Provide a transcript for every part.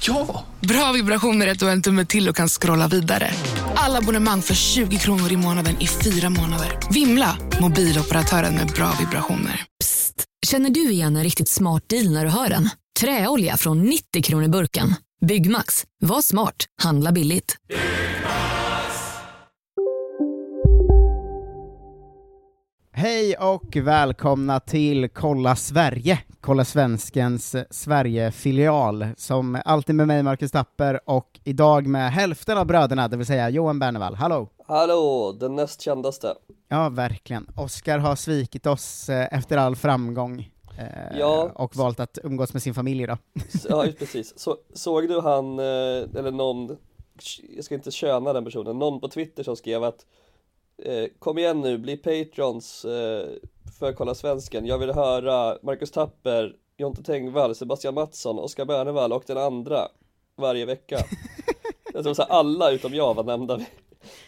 Ja! Bra vibrationer är att du har en tumme till och kan scrolla vidare. Alla abonnemang för 20 kronor i månaden i fyra månader. Vimla! Mobiloperatören med bra vibrationer. Psst! Känner du igen en riktigt smart deal när du hör den? Träolja från 90 kronor burken. Byggmax. Var smart. Handla billigt. Hej och välkomna till Kolla Sverige, Kolla Svenskens Sverige-filial, som alltid med mig Marcus Tapper och idag med hälften av bröderna, det vill säga Johan Bernevall. Hallå! Hallå, den näst kändaste. Ja, verkligen. Oskar har svikit oss eh, efter all framgång. eh, Ja. Och valt att umgås med sin familj idag. Ja, just precis. Så, såg du han, eh, eller någon, jag ska inte köna den personen, någon på Twitter som skrev att eh, Kom igen nu, bli patrons eh, för Kolla Svensken. Jag vill höra Marcus Tapper, Jonte Tengvall, Sebastian Mattsson, Oskar Bernevall och den andra varje vecka. jag tror så här, alla utom jag var nämnda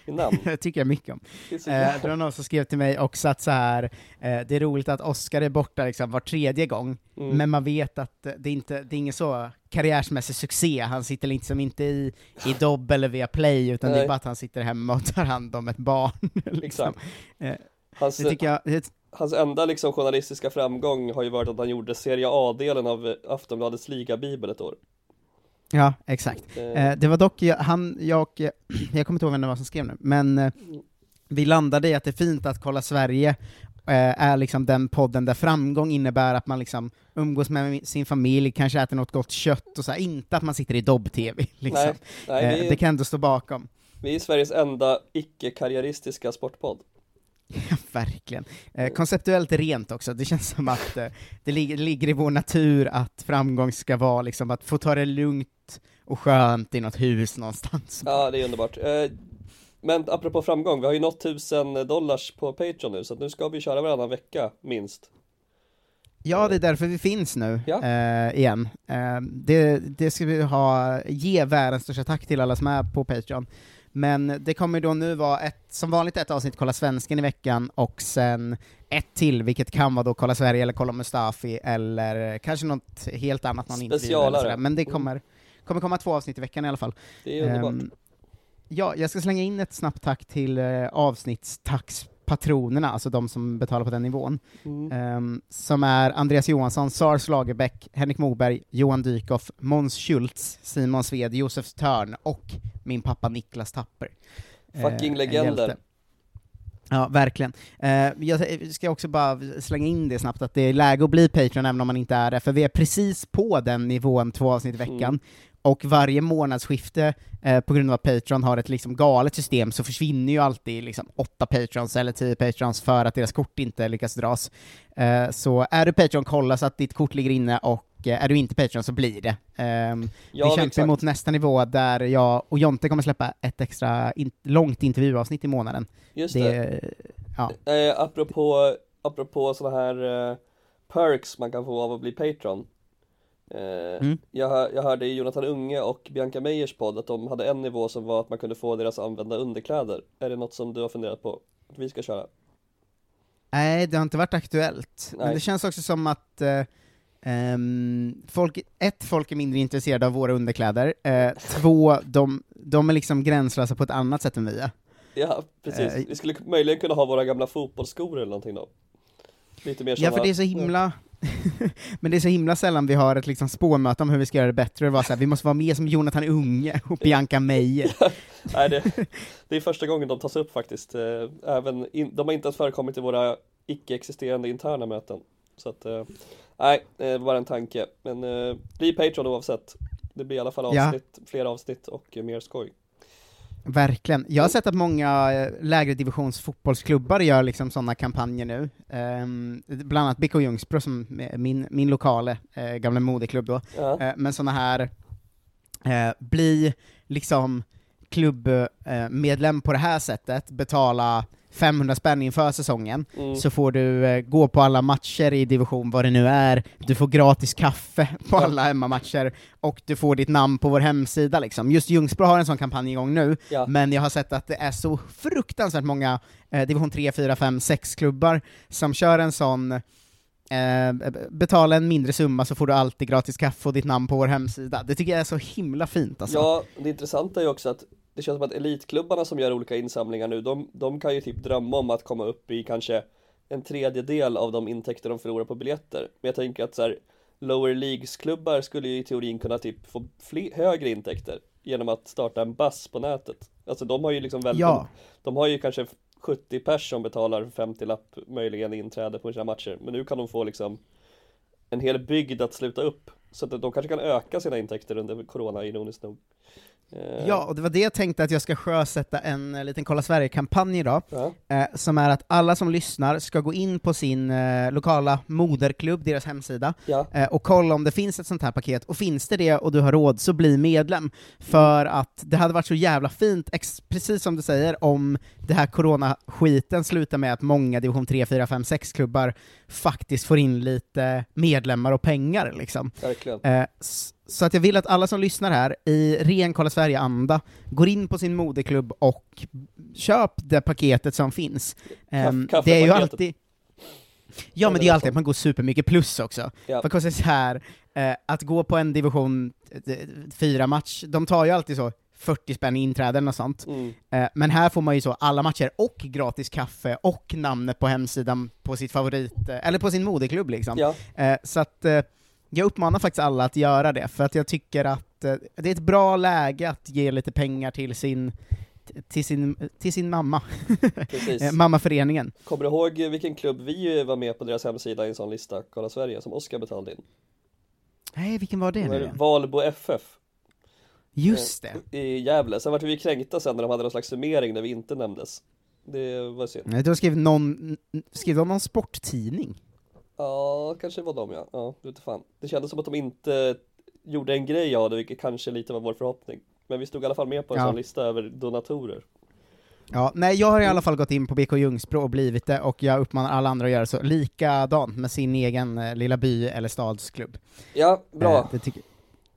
i namn. Det tycker jag mycket om. Det Eh, det var någon som skrev till mig också att så här, eh, det är roligt att Oscar är borta liksom var tredje gång, Mm. men man vet att eh, det är inte, det är ingen så karriärsmässig succé, han sitter liksom inte i, i Dobb eller via Play, utan det Nej. är bara att han sitter hemma och tar hand om ett barn. liksom. Eh, Hans, det tycker jag, det, Hans enda liksom journalistiska framgång har ju varit att han gjorde Serie A-delen av Aftonbladets ligabibel ett år. Ja, exakt. Eh, Eh, det var dock, jag- han, jag, jag kommer inte ihåg vem det var som skrev nu, men eh, vi landade i att det är fint att Kolla Sverige eh, är liksom den podden där framgång innebär att man liksom umgås med sin familj, kanske äter något gott kött och så här, inte att man sitter i Dobb-TV. Liksom. nej, nej eh, vi, det kan ändå stå bakom. vi är Sveriges enda icke-karriäristiska sportpodd. Verkligen. Eh, konceptuellt rent också, det känns som att eh, det, lig- ligger i vår natur att framgång ska vara liksom att få ta det lugnt och skönt i något hus någonstans. Ja, det är underbart. Eh, men apropå framgång, vi har ju nått tusen dollars på Patreon nu, så nu ska vi köra varannan vecka, minst. Ja, det är därför vi finns nu, Ja. eh, igen. Eh, det, det ska vi ha, ge världens största tack till alla som är på Patreon. Men det kommer då nu vara ett, som vanligt ett avsnitt Kolla Svensken i veckan, och sen ett till, vilket kan vara då Kolla Sverige eller Kolla Mustafi, eller kanske något helt annat, någon Specialare. Men det Mm. kommer, kommer komma två avsnitt i veckan i alla fall. Det är underbart. Ehm, ja, jag ska slänga in ett snabbt tack till uh, avsnittstackspatronerna, alltså de som betalar på den nivån, Mm. Ehm, som är Andreas Johansson, Sars Lagerbäck, Henrik Moberg, Johan Dykhoff, Måns Schultz, Simon Sved, Josef Törn och min pappa Niklas Tapper. Fucking Eh, en legender. hjälte. Ja, verkligen. Eh, jag ska också bara slänga in det snabbt, att det är läge att bli Patreon även om man inte är det, för vi är precis på den nivån två avsnitt i veckan, Mm. Och varje månadsskifte, eh, på grund av att Patreon har ett liksom galet system, så försvinner ju alltid liksom åtta Patrons eller tio Patrons för att deras kort inte lyckas dras. Eh, så är du Patreon, kolla så att ditt kort ligger inne, och eh, är du inte Patreon så blir det. Ehm, Ja, vi kämpar exakt. mot nästa nivå där jag och Jonte kommer släppa ett extra in- långt intervjuavsnitt i månaden. Just det. Det, ja. Eh, apropå, apropå sådana här eh, perks man kan få av att bli Patreon. Eh, Mm. jag, jag hörde i Jonathan Unge och Bianca Meijers podd att de hade en nivå som var att man kunde få deras använda underkläder. Är det något som du har funderat på att vi ska köra? Nej, det har inte varit aktuellt. Men Nej. det känns också som att eh, ehm, folk, ett, folk är mindre intresserade av våra underkläder, eh, två, de, de är liksom gränslösa på ett annat sätt än vi är. Ja, precis. Eh, vi skulle möjligen kunna ha våra gamla fotbollsskor eller någonting då. Lite mer Ja, för det är så himla... Men det är så himla sällan vi har ett liksom spårmöte om hur vi ska göra det bättre, och vara så här, vi måste vara mer som Jonathan Unge och Bianca Meijer. Nej, det, det är första gången de tas upp faktiskt. Eh, Även in, de har inte ens förekommit i våra icke-existerande interna möten. Så att, eh, nej, eh, bara en tanke. Men eh, bli Patreon oavsett. Det blir i alla fall Ja. avsnitt, fler avsnitt och mer skoj. Verkligen. Jag har sett att många eh, lägre divisions fotbollsklubbar gör liksom sådana kampanjer nu. Ehm, bland annat BK Ljungsbro, som är min, min lokale eh, gamla modeklubb då. Ja. Eh, men sådana här, eh, bli liksom klubbmedlem på det här sättet, betala 500 spänn inför säsongen, Mm. så får du eh, gå på alla matcher i division, vad det nu är, du får gratis kaffe på Ja. alla hemmamatcher, och du får ditt namn på vår hemsida liksom. Just Ljungsbro har en sån kampanj igång nu, Ja. men jag har sett att det är så fruktansvärt många eh, division 3, 4, 5, 6-klubbar som kör en sån eh, betala en mindre summa så får du alltid gratis kaffe och ditt namn på vår hemsida. Det tycker jag är så himla fint alltså. Ja, det intressanta är ju också att det känns som att elitklubbarna som gör olika insamlingar nu, de, de kan ju typ drömma om att komma upp i kanske en tredjedel av de intäkter de förlorar på biljetter. Men jag tänker att så här, lower leagues-klubbar skulle ju i teorin kunna typ få fler, högre intäkter genom att starta en bass på nätet. Alltså de har ju liksom väldigt, Ja. de har ju kanske 70 pers som betalar 50 lapp möjligen inträde på sina matcher. Men nu kan de få liksom en hel bygd att sluta upp. Så att de kanske kan öka sina intäkter under corona ironiskt nog. Eh, Ja, och det var det jag tänkte att jag ska sjösätta en eh, liten Kolla Sverige-kampanj idag, Ja. eh, som är att alla som lyssnar ska gå in på sin eh, lokala moderklubb, deras hemsida, Ja. eh, och kolla om det finns ett sånt här paket, och finns det det och du har råd, så bli medlem. För att det hade varit så jävla fint, precis som du säger, om det här corona-skiten slutar med att många division 3, 4, 5, 6-klubbar faktiskt får in lite medlemmar och pengar liksom. Verkligen. Eh, så att jag vill att alla som lyssnar här, i ren Kolla Sverige-anda, går in på sin moderklubb och köp det paketet som finns. Kaffepaketet. det är ju alltid... Ja, men det är ju alltid att man går supermycket plus också. Ja. För så här, eh, att gå på en division 4-match, de tar ju alltid så 40 spänn i inträden och sånt. Mm. Eh, men här får man ju så alla matcher och gratis kaffe och namnet på hemsidan på sitt favorit, eh, eller på sin moderklubb liksom. Ja. Eh, så att eh, jag uppmanar faktiskt alla att göra det, för att jag tycker att eh, det är ett bra läge att ge lite pengar till sin till sin, till sin mamma. Eh, mammaföreningen. Kommer du ihåg vilken klubb vi var med på deras hemsida i en sån lista, Kolla Sverige, som Oskar betalade in? Nej, vilken var det Det nu var igen? Valbo FF Just det! i Gävle. Sen vart vi kränkta sen när de hade någon slags summering där vi inte nämndes. Det var synd. Nej, du har skrivit någon, skrev de någon sporttidning? Ja, kanske var de ja. Ja, du vet fan. Det kändes som att de inte gjorde en grej av det, vilket kanske lite var vår förhoppning. Men vi stod i alla fall med på en Ja. sån lista över donatorer. Ja, nej, jag har i alla fall gått in på BK Ljungsbro och blivit det, och jag uppmanar alla andra att göra så likadant med sin egen eh, lilla by eller stadsklubb. Ja, bra. Eh, det tycker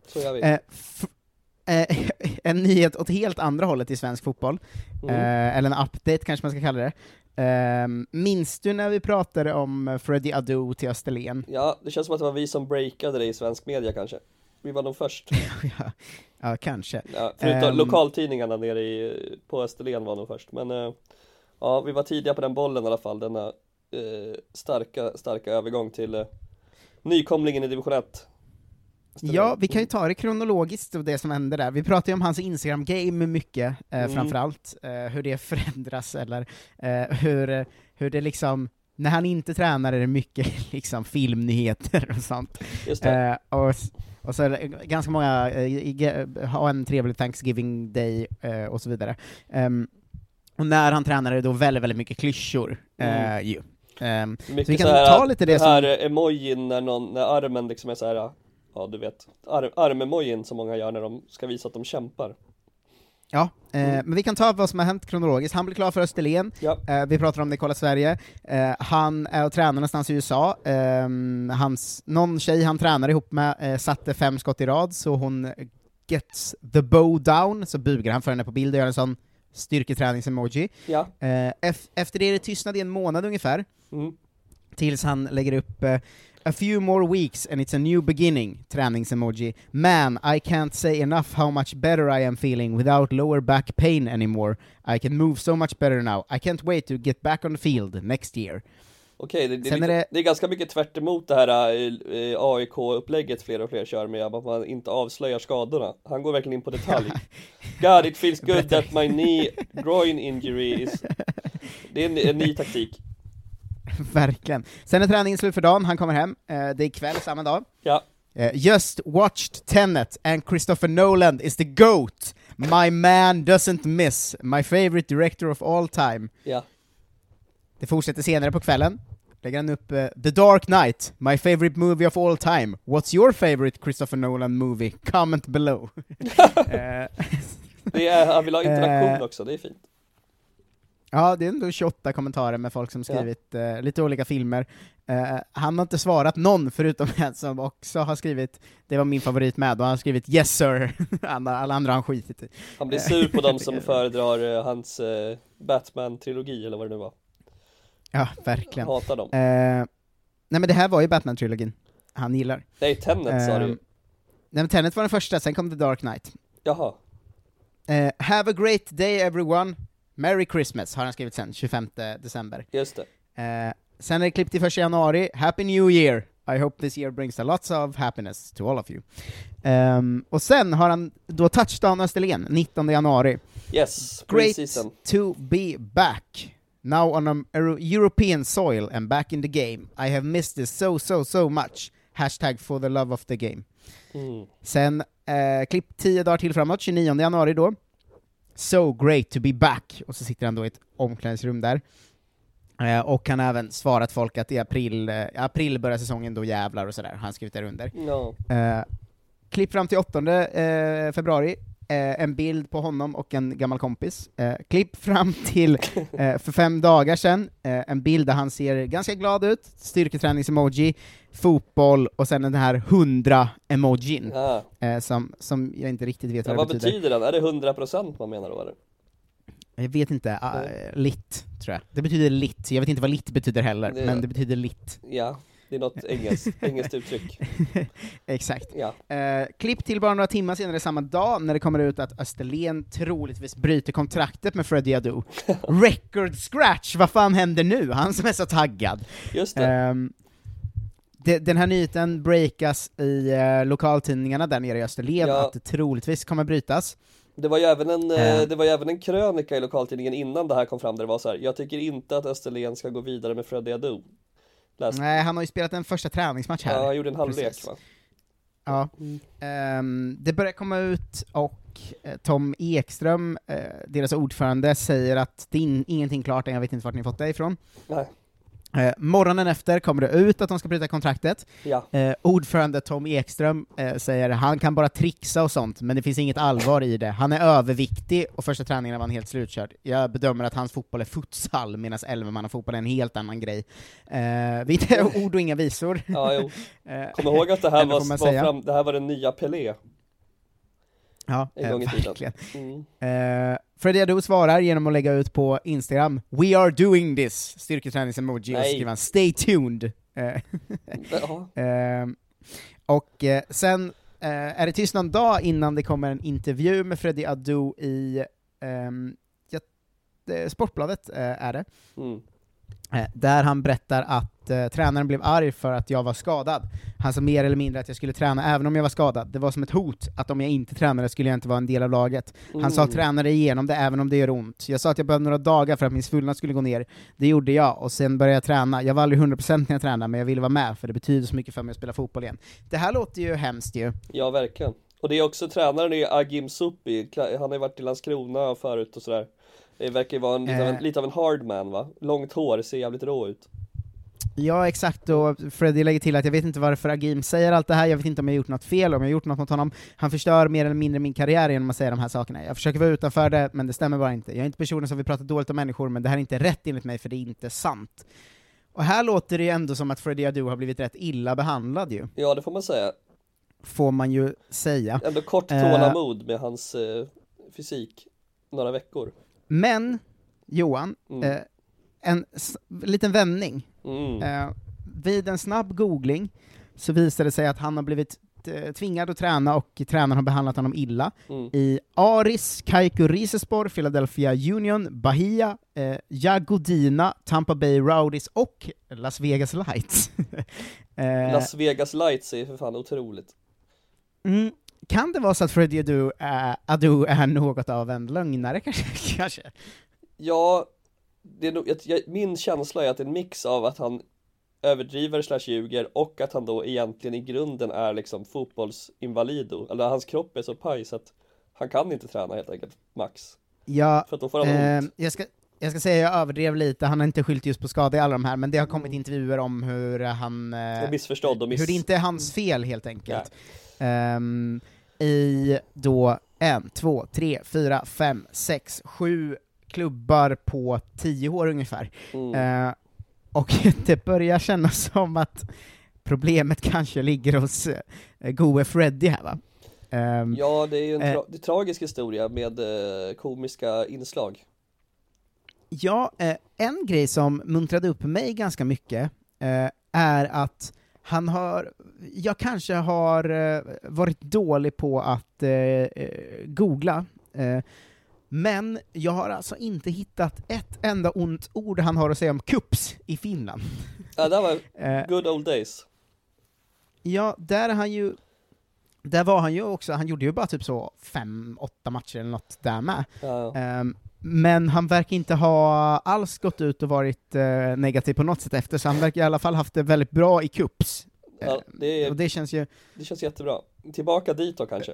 Så gör vi. Eh, eh, en nyhet åt helt andra hållet i svensk fotboll, Mm. eh, eller en update kanske man ska kalla det. Eh, minns du när vi pratade om Freddie Adu till Österlen? Ja, det känns som att det var vi som breakade det i svensk media kanske. Vi var nog först. ja, ja, kanske. Ja, förutom Ehm. lokaltidningarna nere i, på Österlen var nog först. Men eh, ja, vi var tidiga på den bollen i alla fall. Denna eh, starka, starka övergång till eh, nykomlingen i division 1. Ja, vi kan ju ta det kronologiskt och det som hände där. Vi pratade ju om hans Instagram-game mycket, eh, Mm. framförallt, eh, hur det förändras, eller eh, hur, hur det liksom, när han inte tränar är det mycket liksom filmnyheter och sånt. Det. Eh, och, och så det ganska många, eh, ha en trevlig Thanksgiving Day eh, och så vidare. Ehm, och när han tränar är det då väldigt, väldigt mycket klyschor. Mm. ju. Ehm, Mycket vi kan så här, ta lite det den här som- emojin när, någon, när armen liksom är så här. Ja du vet, ar, armemojin som många gör när de ska visa att de kämpar Ja, eh, men vi kan ta vad som har hänt kronologiskt. Han blir klar för Österlen, Ja, eh, vi pratar om det i Kolla Sverige. Eh, han är och tränar någonstans i USA. Ehm, hans, någon tjej han tränar ihop med eh, satte fem skott i rad, så hon gets the bow down, så bugar han för henne på bild och gör en sån styrketränings-emoji. ja, Eh, ef- efter det är det tystnad i en månad ungefär, mm. tills han lägger upp eh, A few more weeks and it's a new beginning, tränings-emoji. Man, I can't say enough how much better I am feeling without lower back pain anymore. I can move so much better now. I can't wait to get back on the field next year. Okej, det, det, lite- det- det är ganska mycket tvärt emot det här eh, AIK-upplägget fler och fler kör med att man inte avslöjar skadorna. Han går verkligen in på detalj. God, it feels good that my knee groin injury is... Det är en, en ny taktik. Verkligen. Sen är träningen slut för dagen, han kommer hem. Eh, det är kväll samma dag. Ja, Eh, just watched Tenet and Christopher Nolan is the GOAT! My man doesn't miss. My favorite director of all time. ja, Det fortsätter senare på kvällen. Lägger han upp eh, The Dark Knight, my favorite movie of all time. What's your favorite Christopher Nolan movie? Comment below. Eh, Det är, han vill ha interaktion Eh. också, det är fint. Ja, det är ändå 28 kommentarer med folk som skrivit eh, lite olika filmer. Eh, han har inte svarat någon, förutom en som också har skrivit, det var min favorit med, och han har skrivit 'Yes sir' alla, alla andra har han skitit i. Han blir sur på de som föredrar eh, hans eh, Batman-trilogi eller vad det nu var. Ja, verkligen. Hatar dem. Eh, nej men det här var ju Batman-trilogin han gillar. Nej, Tenet sa du. Eh, Nej men Tenet var den första, sen kom The Dark Knight. Jaha. Have a great day everyone, Merry Christmas har han skrivit sen, 25 december. Just det. Eh, sen är det klipp till 1 januari, Happy New Year! I hope this year brings a lots of happiness to all of you. Ehm, och sen har han då touchdown Österlen, 19 januari. Yes, Great preseason. to be back. Now on a Euro- European soil and back in the game. I have missed this so, so, so much. Hashtag for the love of the game. Mm. Sen eh, klipp 10 dagar till framåt, 29 januari då. So great to be back. Och så sitter han då i ett omklädningsrum där. Eh, och han har även svarat folk att i april, eh, april börjar säsongen, då jävlar och sådär. Han har skrivit där under. No. Eh, klipp fram till 8 eh, februari, eh, en bild på honom och en gammal kompis. Eh, klipp fram till för fem dagar sedan, en bild där han ser ganska glad ut, styrketränings-emoji, fotboll och sen den här 100-emojin, Ah. eh, som, som jag inte riktigt vet Ja, vad vad det betyder. betyder den? Är det 100% man menar då eller? Jag vet inte, uh, lit, tror jag. Det betyder lit, jag vet inte vad lit betyder heller, Det- men det betyder lit. Ja, det är något engelskt, engelskt uttryck. Exakt. Ja. Eh, klipp till bara några timmar senare samma dag, när det kommer ut att Österlen troligtvis bryter kontraktet med Freddie Adu. Record scratch, vad fan händer nu? Han som är så taggad. Just det. Ehm, den här nyheten breakas i eh, lokaltidningarna där nere i Österlen, Ja. att det troligtvis kommer brytas. Det var ju även en, eh, Eh. det var även en krönika i lokaltidningen innan det här kom fram där det var så här. jag tycker inte att Österlen ska gå vidare med Freddie Adu. Läs. Nej, han har ju spelat en första träningsmatch här. Ja, han gjorde en halvlek Precis. va? Ja. Ehm, det börjar komma ut, och eh, Tom Ekström, eh, deras ordförande, säger att det är in, ingenting klart än, jag vet inte vart ni fått det ifrån. Nej. Eh, morgonen efter kommer det ut att de ska bryta kontraktet. Ja. Eh, ordförande Tom Ekström eh, säger han kan bara trixa och sånt, men det finns inget allvar i det. Han är överviktig och första träningen var han helt slutkörd. Jag bedömer att hans fotboll är futsal, medan elvamannafotboll är en helt annan grej. Eh, vi ord och inga visor. Ja. Eh, Kom ihåg att det här var, var, fram, det här var den nya Pelé. Ja, En gång i tiden. Mm. Eh, Freddie Adu svarar genom att lägga ut på Instagram We are doing this! Styrketränings-emoji och han Stay tuned! Ehm, och eh, sen är det tyst någon dag innan det kommer en intervju med Freddie Adu i det- Sportbladet, är det, Mm. Eh, där han berättar att eh, tränaren blev arg för att jag var skadad. Han sa mer eller mindre att jag skulle träna även om jag var skadad. Det var som ett hot, att om jag inte tränade skulle jag inte vara en del av laget. Han sa Mm. träna dig igenom det även om det gör ont. Jag sa att jag behövde några dagar för att min svullnad skulle gå ner. Det gjorde jag, och sen började jag träna. Jag var aldrig 100% när jag tränade, men jag ville vara med, för det betyder så mycket för mig att spela fotboll igen. Det här låter ju hemskt ju. Ja, verkligen. Och det är också tränaren är Agim Suppi, Kla- han har ju varit i Landskrona förut och sådär. Det verkar ju vara en, lite, av Eh. en, lite av en hard man va? Långt hår, ser jävligt rå ut. Ja, exakt, och Freddie lägger till att jag vet inte varför Agim säger allt det här, jag vet inte om jag gjort något fel, om jag gjort något mot honom. Han förstör mer eller mindre min karriär genom att säga de här sakerna. Jag försöker vara utanför det, men det stämmer bara inte. Jag är inte personen som vill prata dåligt om människor, men det här är inte rätt enligt mig, för det är inte sant. Och här låter det ju ändå som att Freddie Adu har blivit rätt illa behandlad ju, Ja, det får man säga. får man ju säga. Ändå kort Eh. tålamod med hans eh, fysik. Några veckor. Men, Johan, Mm. eh, en liten vändning. Mm. Eh, vid en snabb googling så visade det sig att han har blivit eh, tvingad att träna och tränaren har behandlat honom illa Mm. i Aris, Kaiku Rizespor, Philadelphia Union, Bahia, eh, Jagodina, Tampa Bay Rowdies och Las Vegas Lights. eh, Las Vegas Lights är för fan otroligt. mm, kan det vara så att Freddie Adu, är- Adu är något av en lögnare kanske? kanske? Ja, det är nog, jag, jag, min känsla är att det är en mix av att han överdriver slash ljuger och att han då egentligen i grunden är liksom fotbollsinvalido. Eller hans kropp är så paj så att han kan inte träna helt enkelt, max. Ja, För att då får han eh, ont. jag ska jag ska säga jag överdrev lite, han har inte skyllt just på skada i alla de här, men det har Mm. kommit intervjuer om hur han... eh, Och missförstådd och miss... hur det inte är hans fel helt enkelt. Ehm, I då en, två, tre, fyra, fem, sex, sju klubbar på tio år ungefär. Mm. Eh, och det börjar kännas som att problemet kanske ligger hos eh, gode Freddy här va? Ehm, Ja, det är ju en Eh. tra- är tragisk historia med eh, komiska inslag. Ja, en grej som muntrade upp mig ganska mycket är att han har, jag kanske har eh, varit dålig på att eh, eh, googla, eh, men jag har alltså inte hittat ett enda ont ord han har att säga om kups i Finland. Ja, det var Eh, good old days. Ja, där är han ju där var han ju också, han gjorde ju bara typ så fem, åtta matcher eller något där med. Ja, Ehm, men han verkar inte ha alls gått ut och varit eh, negativ på något sätt efter, så han verkar i alla fall haft det väldigt bra i cups. ja Eh, det, och är, det känns ju, det känns jättebra. Tillbaka dit då kanske.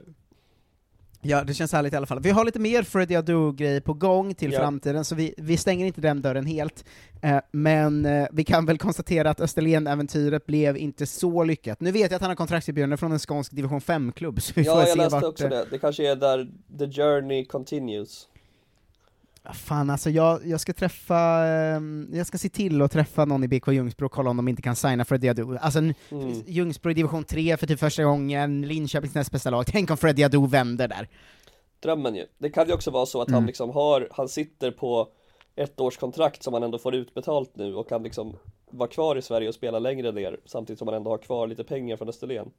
ja det känns härligt i alla fall. Vi har lite mer Freddie Adu-grej på gång till Ja. framtiden, så vi, vi stänger inte den dörren helt. Eh, men eh, vi kan väl konstatera att Österlen-äventyret blev inte så lyckat. Nu vet jag att han har kontraktserbjudande från en skånsk division 5-klubb, så vi får Ja, jag se läste vart... också eh, det. Det kanske är där the journey continues. Fan alltså, jag, jag ska träffa, ehm, jag ska se till att träffa någon i BK Ljungsbro och kolla om de inte kan signa Freddie Adu. Alltså, Mm. Ljungsbro i division 3 för typ första gången, Linköpings näst bästa lag, tänk om Freddie Adu vänder där. Drömmen ju. Det kan ju också vara så att Mm. han liksom har, han sitter på ett års kontrakt som han ändå får utbetalt nu och kan liksom vara kvar i Sverige och spela längre ner samtidigt som han ändå har kvar lite pengar från Österlen.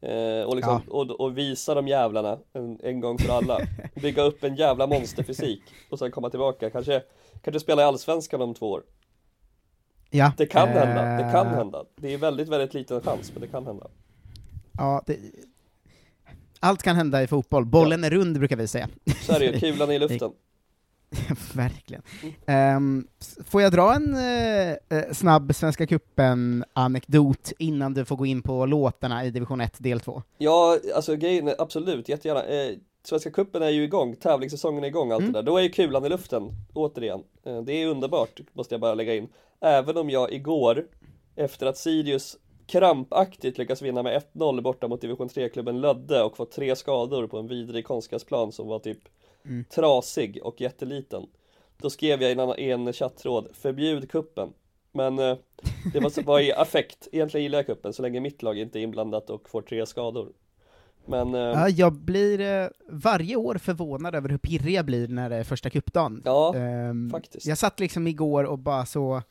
Eh, och, liksom, och, och visa de jävlarna en, en gång för alla. Bygga upp en jävla monsterfysik och sen komma tillbaka. Kanske, kanske spela i Allsvenskan om två år. Ja, Det kan eh, hända, det kan hända. Det är väldigt, väldigt liten chans, men det kan hända. Ja, det, allt kan hända i fotboll, bollen är rund brukar vi säga. Så är det ju, kulan är i luften. Verkligen. S- får jag dra en eh, snabb Svenska Cupen-anekdot innan du får gå in på låtarna i division 1, del 2? Ja, alltså grejen absolut, jättegärna. Eh, Svenska cupen är ju igång, tävlingssäsongen är igång, allt Mm. det där. Då är ju kulan i luften, återigen. Eh, det är underbart, måste jag bara lägga in. Även om jag igår, efter att Sirius krampaktigt lyckas vinna med 1-0 borta mot division 3-klubben Lödde och fått tre skador på en vidrig konstgräsplan som var typ Mm. trasig och jätteliten. Då skrev jag i en, annan- i en chattråd, förbjud kuppen. Men eh, det var, så- var i affekt, egentligen gillar jag kuppen så länge mitt lag inte är inblandat och får tre skador. Men eh, Ja, jag blir eh, varje år förvånad över hur pirrig jag blir när det är första cupdagen. ja, Ehm, faktiskt. Jag satt liksom igår och bara så,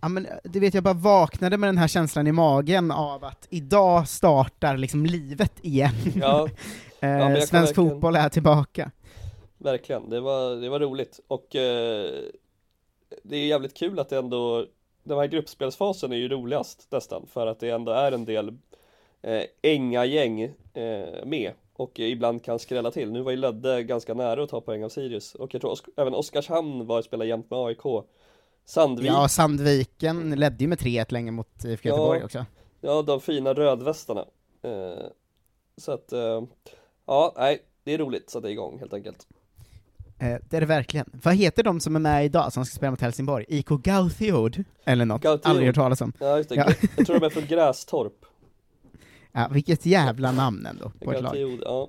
ja men du vet jag bara vaknade med den här känslan i magen av att idag startar liksom livet igen. Ja, Eh, kan Svensk verkligen- fotboll är tillbaka. Verkligen. Det var, det var roligt. Och eh, det är jävligt kul att det ändå, den här gruppspelsfasen är ju roligast nästan. För att det ändå är en del eh, änga gäng eh, med. Och ibland kan skrälla till. Nu var ju Lödde ganska nära att ta poäng av Sirius. Och jag tror Osk- även Oskarshamn var spelar jämt med AIK. Sandvik, Ja, Sandviken ledde ju med 3-1 länge mot IFK Ja. Göteborg också. Ja, de fina rödvästarna. Eh, så att, eh, ja, nej, det är roligt så att det är igång helt enkelt. Eh, det är det verkligen. Vad heter de som är med idag som ska spela mot Helsingborg? IK Gauthiod? Eller något? Gauthiod. Aldrig hört talas om. Ja, just det. Ja. Jag tror de är från Grästorp. Ja, vilket jävla namn ändå på ett lag. Ja.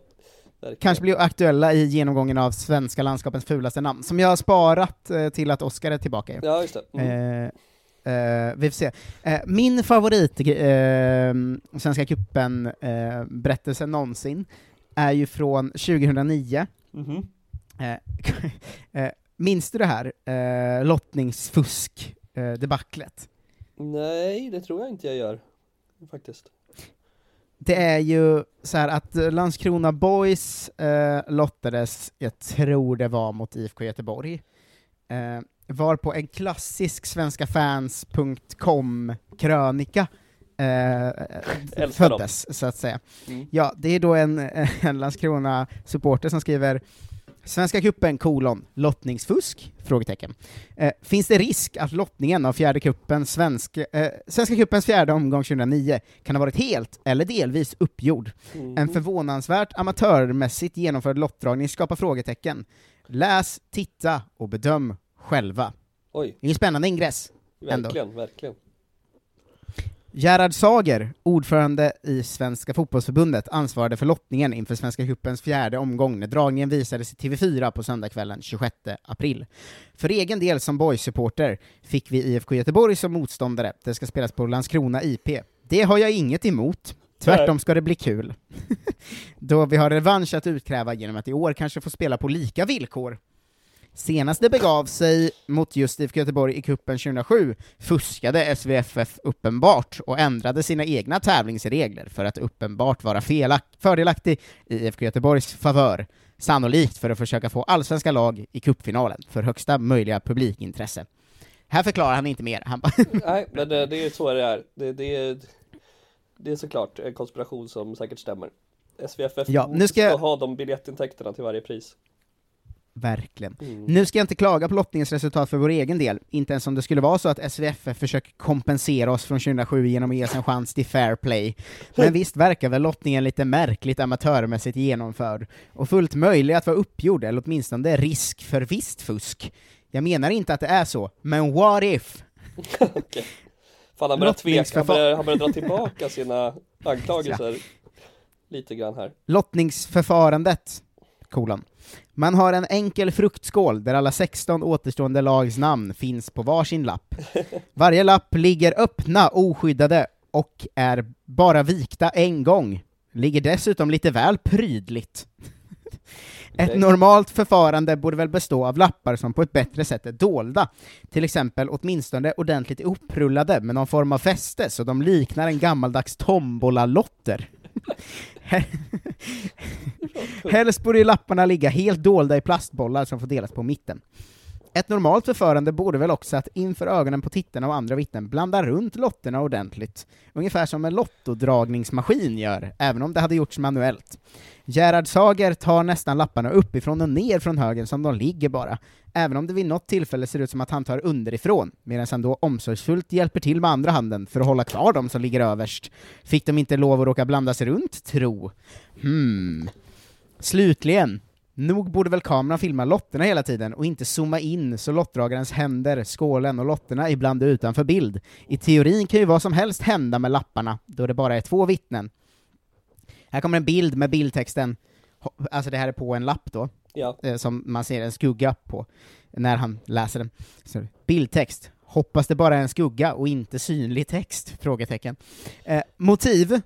verkligen. Kanske blir aktuella i genomgången av svenska landskapens fulaste namn, som jag har sparat eh, till att Oscar är tillbaka. Ja, just det. Mm. Eh, eh, vi får se. Eh, min favorit eh, Svenska cupen eh, berättelse någonsin är ju från 2009. Mhm. Eh, eh, minns du det här eh, lottningsfusk eh? Nej, det tror jag inte jag gör. Faktiskt. Det är ju så här att eh, Landskrona Boys eh, lottades, jag tror det var mot IFK Göteborg, eh, var på en klassisk svenskafans.com-krönika eh, föddes, så att säga. Mm. Ja, det är då en, en Landskrona-supporter som skriver Svenska cupen, kolon, lottningsfusk? Frågetecken. Eh, finns det risk att lottningen av fjärde kuppen, svensk, eh, Svenska cupens fjärde omgång 2009 kan ha varit helt eller delvis uppgjord? Mhm. En förvånansvärt amatörmässigt genomförd lottdragning skapar frågetecken. Läs, titta och bedöm själva. Oj, Det är ju spännande ingress. Ändå. verkligen, verkligen. Gerhard Sager, ordförande i Svenska fotbollsförbundet, ansvarade för lottningen inför Svenska cupens fjärde omgång när dragningen visades i TV4 på söndagskvällen 26 april. För egen del som boys-supporter fick vi IFK Göteborg som motståndare. Det ska spelas på Landskrona IP. Det har jag inget emot. Tvärtom ska det bli kul. Då vi har revansch att utkräva genom att i år kanske få spela på lika villkor. Senast det begav sig mot just IFK Göteborg i kuppen 2007 fuskade SVFF uppenbart och ändrade sina egna tävlingsregler för att uppenbart vara fördelaktig i IFK Göteborgs favör, sannolikt för att försöka få allsvenska lag i cupfinalen för högsta möjliga publikintresse. Här förklarar han inte mer, han bara Nej, men det, det är så det är. Det, det, är, det är såklart en konspiration som säkert stämmer. SVFF Ja, nu ska jag- ha de biljettintäkterna till varje pris. Verkligen. Mm. Nu ska jag inte klaga på lottningens resultat för vår egen del, inte ens om det skulle vara så att SVFF försöker kompensera oss från 2007 genom att ge oss en chans till fair play. Men visst verkar väl lottningen lite märkligt amatörmässigt genomförd, och fullt möjlig att vara uppgjord, eller åtminstone risk för visst fusk. Jag menar inte att det är så, men what if? Fan, han börjar tveka, han börjar, han börjar dra tillbaka sina anklagelser lite grann här. Lottningsförfarandet, kolon. Man har en enkel fruktskål där alla 16 återstående lags namn finns på varsin lapp. Varje lapp ligger öppna, oskyddade, och är bara vikta en gång. Ligger dessutom lite väl prydligt. Ett normalt förfarande borde väl bestå av lappar som på ett bättre sätt är dolda, till exempel åtminstone ordentligt upprullade med någon form av fäste, så de liknar en gammaldags tombolalotter. Helst borde ju lapparna ligga helt dolda i plastbollar som får delas på mitten. Ett normalt förförande borde väl också att inför ögonen på tittarna och andra vittnen blanda runt lotterna ordentligt, ungefär som en lottodragningsmaskin gör, även om det hade gjorts manuellt. Gerhard Sager tar nästan lapparna uppifrån och ner från högen som de ligger bara, även om det vid något tillfälle ser ut som att han tar underifrån, medan han då omsorgsfullt hjälper till med andra handen för att hålla kvar dem som ligger överst. Fick de inte lov att råka blanda sig runt, tro? Hmm. Slutligen, nog borde väl kameran filma lotterna hela tiden och inte zooma in så lottdragarens händer, skålen och lotterna ibland är utanför bild. I teorin kan ju vad som helst hända med lapparna, då det bara är två vittnen. Här kommer en bild med bildtexten, alltså det här är på en lapp då, Ja, eh, som man ser en skugga på när han läser den. Så, bildtext. Hoppas det bara är en skugga och inte synlig text? Frågetecken. Eh, motiv.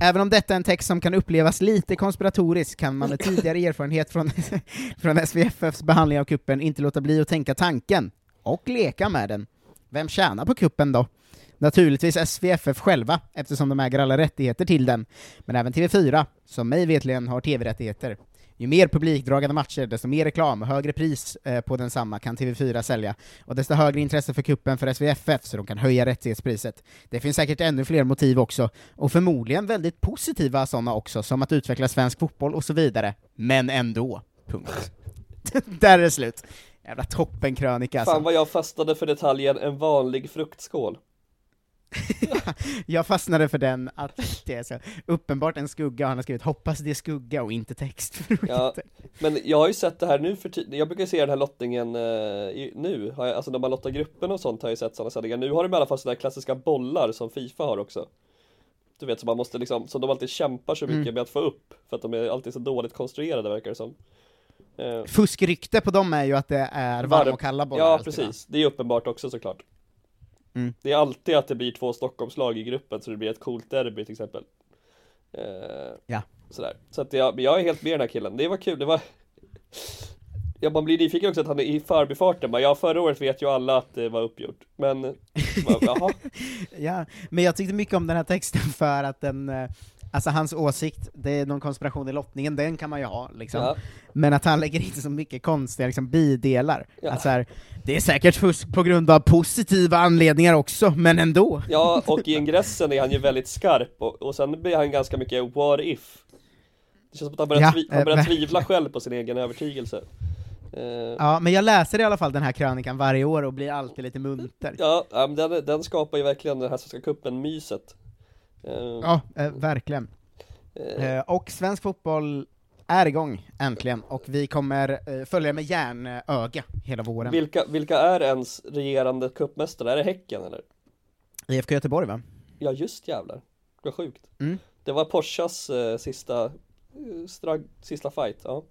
Även om detta är en text som kan upplevas lite konspiratorisk kan man med tidigare erfarenhet från, från SVFFs behandling av kuppen inte låta bli att tänka tanken, och leka med den. Vem tjänar på kuppen då? Naturligtvis SVFF själva, eftersom de äger alla rättigheter till den, men även TV4, som mig vetligen har TV-rättigheter. Ju mer publikdragande matcher, desto mer reklam högre pris eh, på densamma kan TV4 sälja, och desto högre intresse för kuppen för SVFF, så de kan höja rättighetspriset. Det finns säkert ännu fler motiv också, och förmodligen väldigt positiva sådana också, som att utveckla svensk fotboll och så vidare. Men ändå. Punkt. Där är det slut. Jävla toppenkrönika alltså. fan vad jag fastnade för detaljen en vanlig fruktskål. Jag fastnade för den, att det är så uppenbart en skugga, och han har skrivit 'hoppas det är skugga' och inte text. Ja, men jag har ju sett det här nu för tiden, jag brukar se den här lottningen eh, nu, jag, alltså när man lottar gruppen och sånt har jag ju sett sådana sändningar. Nu har de i alla fall sådana här klassiska bollar som Fifa har också. Du vet, så man måste liksom, som de alltid kämpar så mycket Mm. med att få upp, för att de är alltid så dåligt konstruerade verkar det som. Eh, Fuskrykte på dem är ju att det är varma och kalla bollar. Ja, alltid, va? precis. Det är uppenbart också såklart. Mm. Det är alltid att det blir två Stockholmslag i gruppen, så det blir ett coolt derby till exempel. Eh, Ja. Sådär. Så att jag, jag är helt med den här killen. Det var kul, det var... Ja, man blir nyfiken också att han är i förbifarten bara, ja förra året vet ju alla att det var uppgjort. Men, bara, jaha. Ja, men jag tyckte mycket om den här texten för att den, eh, alltså hans åsikt, det är någon konspiration i lottningen, den kan man ju ha liksom. Ja. Men att han lägger in så mycket konstiga liksom, bidelar. Ja. Att så här, det är säkert fusk på grund av positiva anledningar också, men ändå. Ja, och i ingressen är han ju väldigt skarp och, och sen blir han ganska mycket what if. Det känns som att han börjar, Ja, tvi- han börjar verkligen. tvivla själv på sin egen övertygelse. Eh, Ja, men jag läser i alla fall den här krönikan varje år och blir alltid lite munter. Ja, den, den skapar ju verkligen den här Svenska cupen-myset. Eh, Ja, eh, verkligen. eh, Eh, och svensk fotboll är igång, äntligen, och vi kommer eh, följa med järnöga hela våren. vilka, vilka är ens regerande cupmästare? Är det Häcken eller? IFK Göteborg va? Ja just jävlar, vad sjukt. Mm. Det var Porschas eh, sista, eh, strag, sista fight, ja. Eh,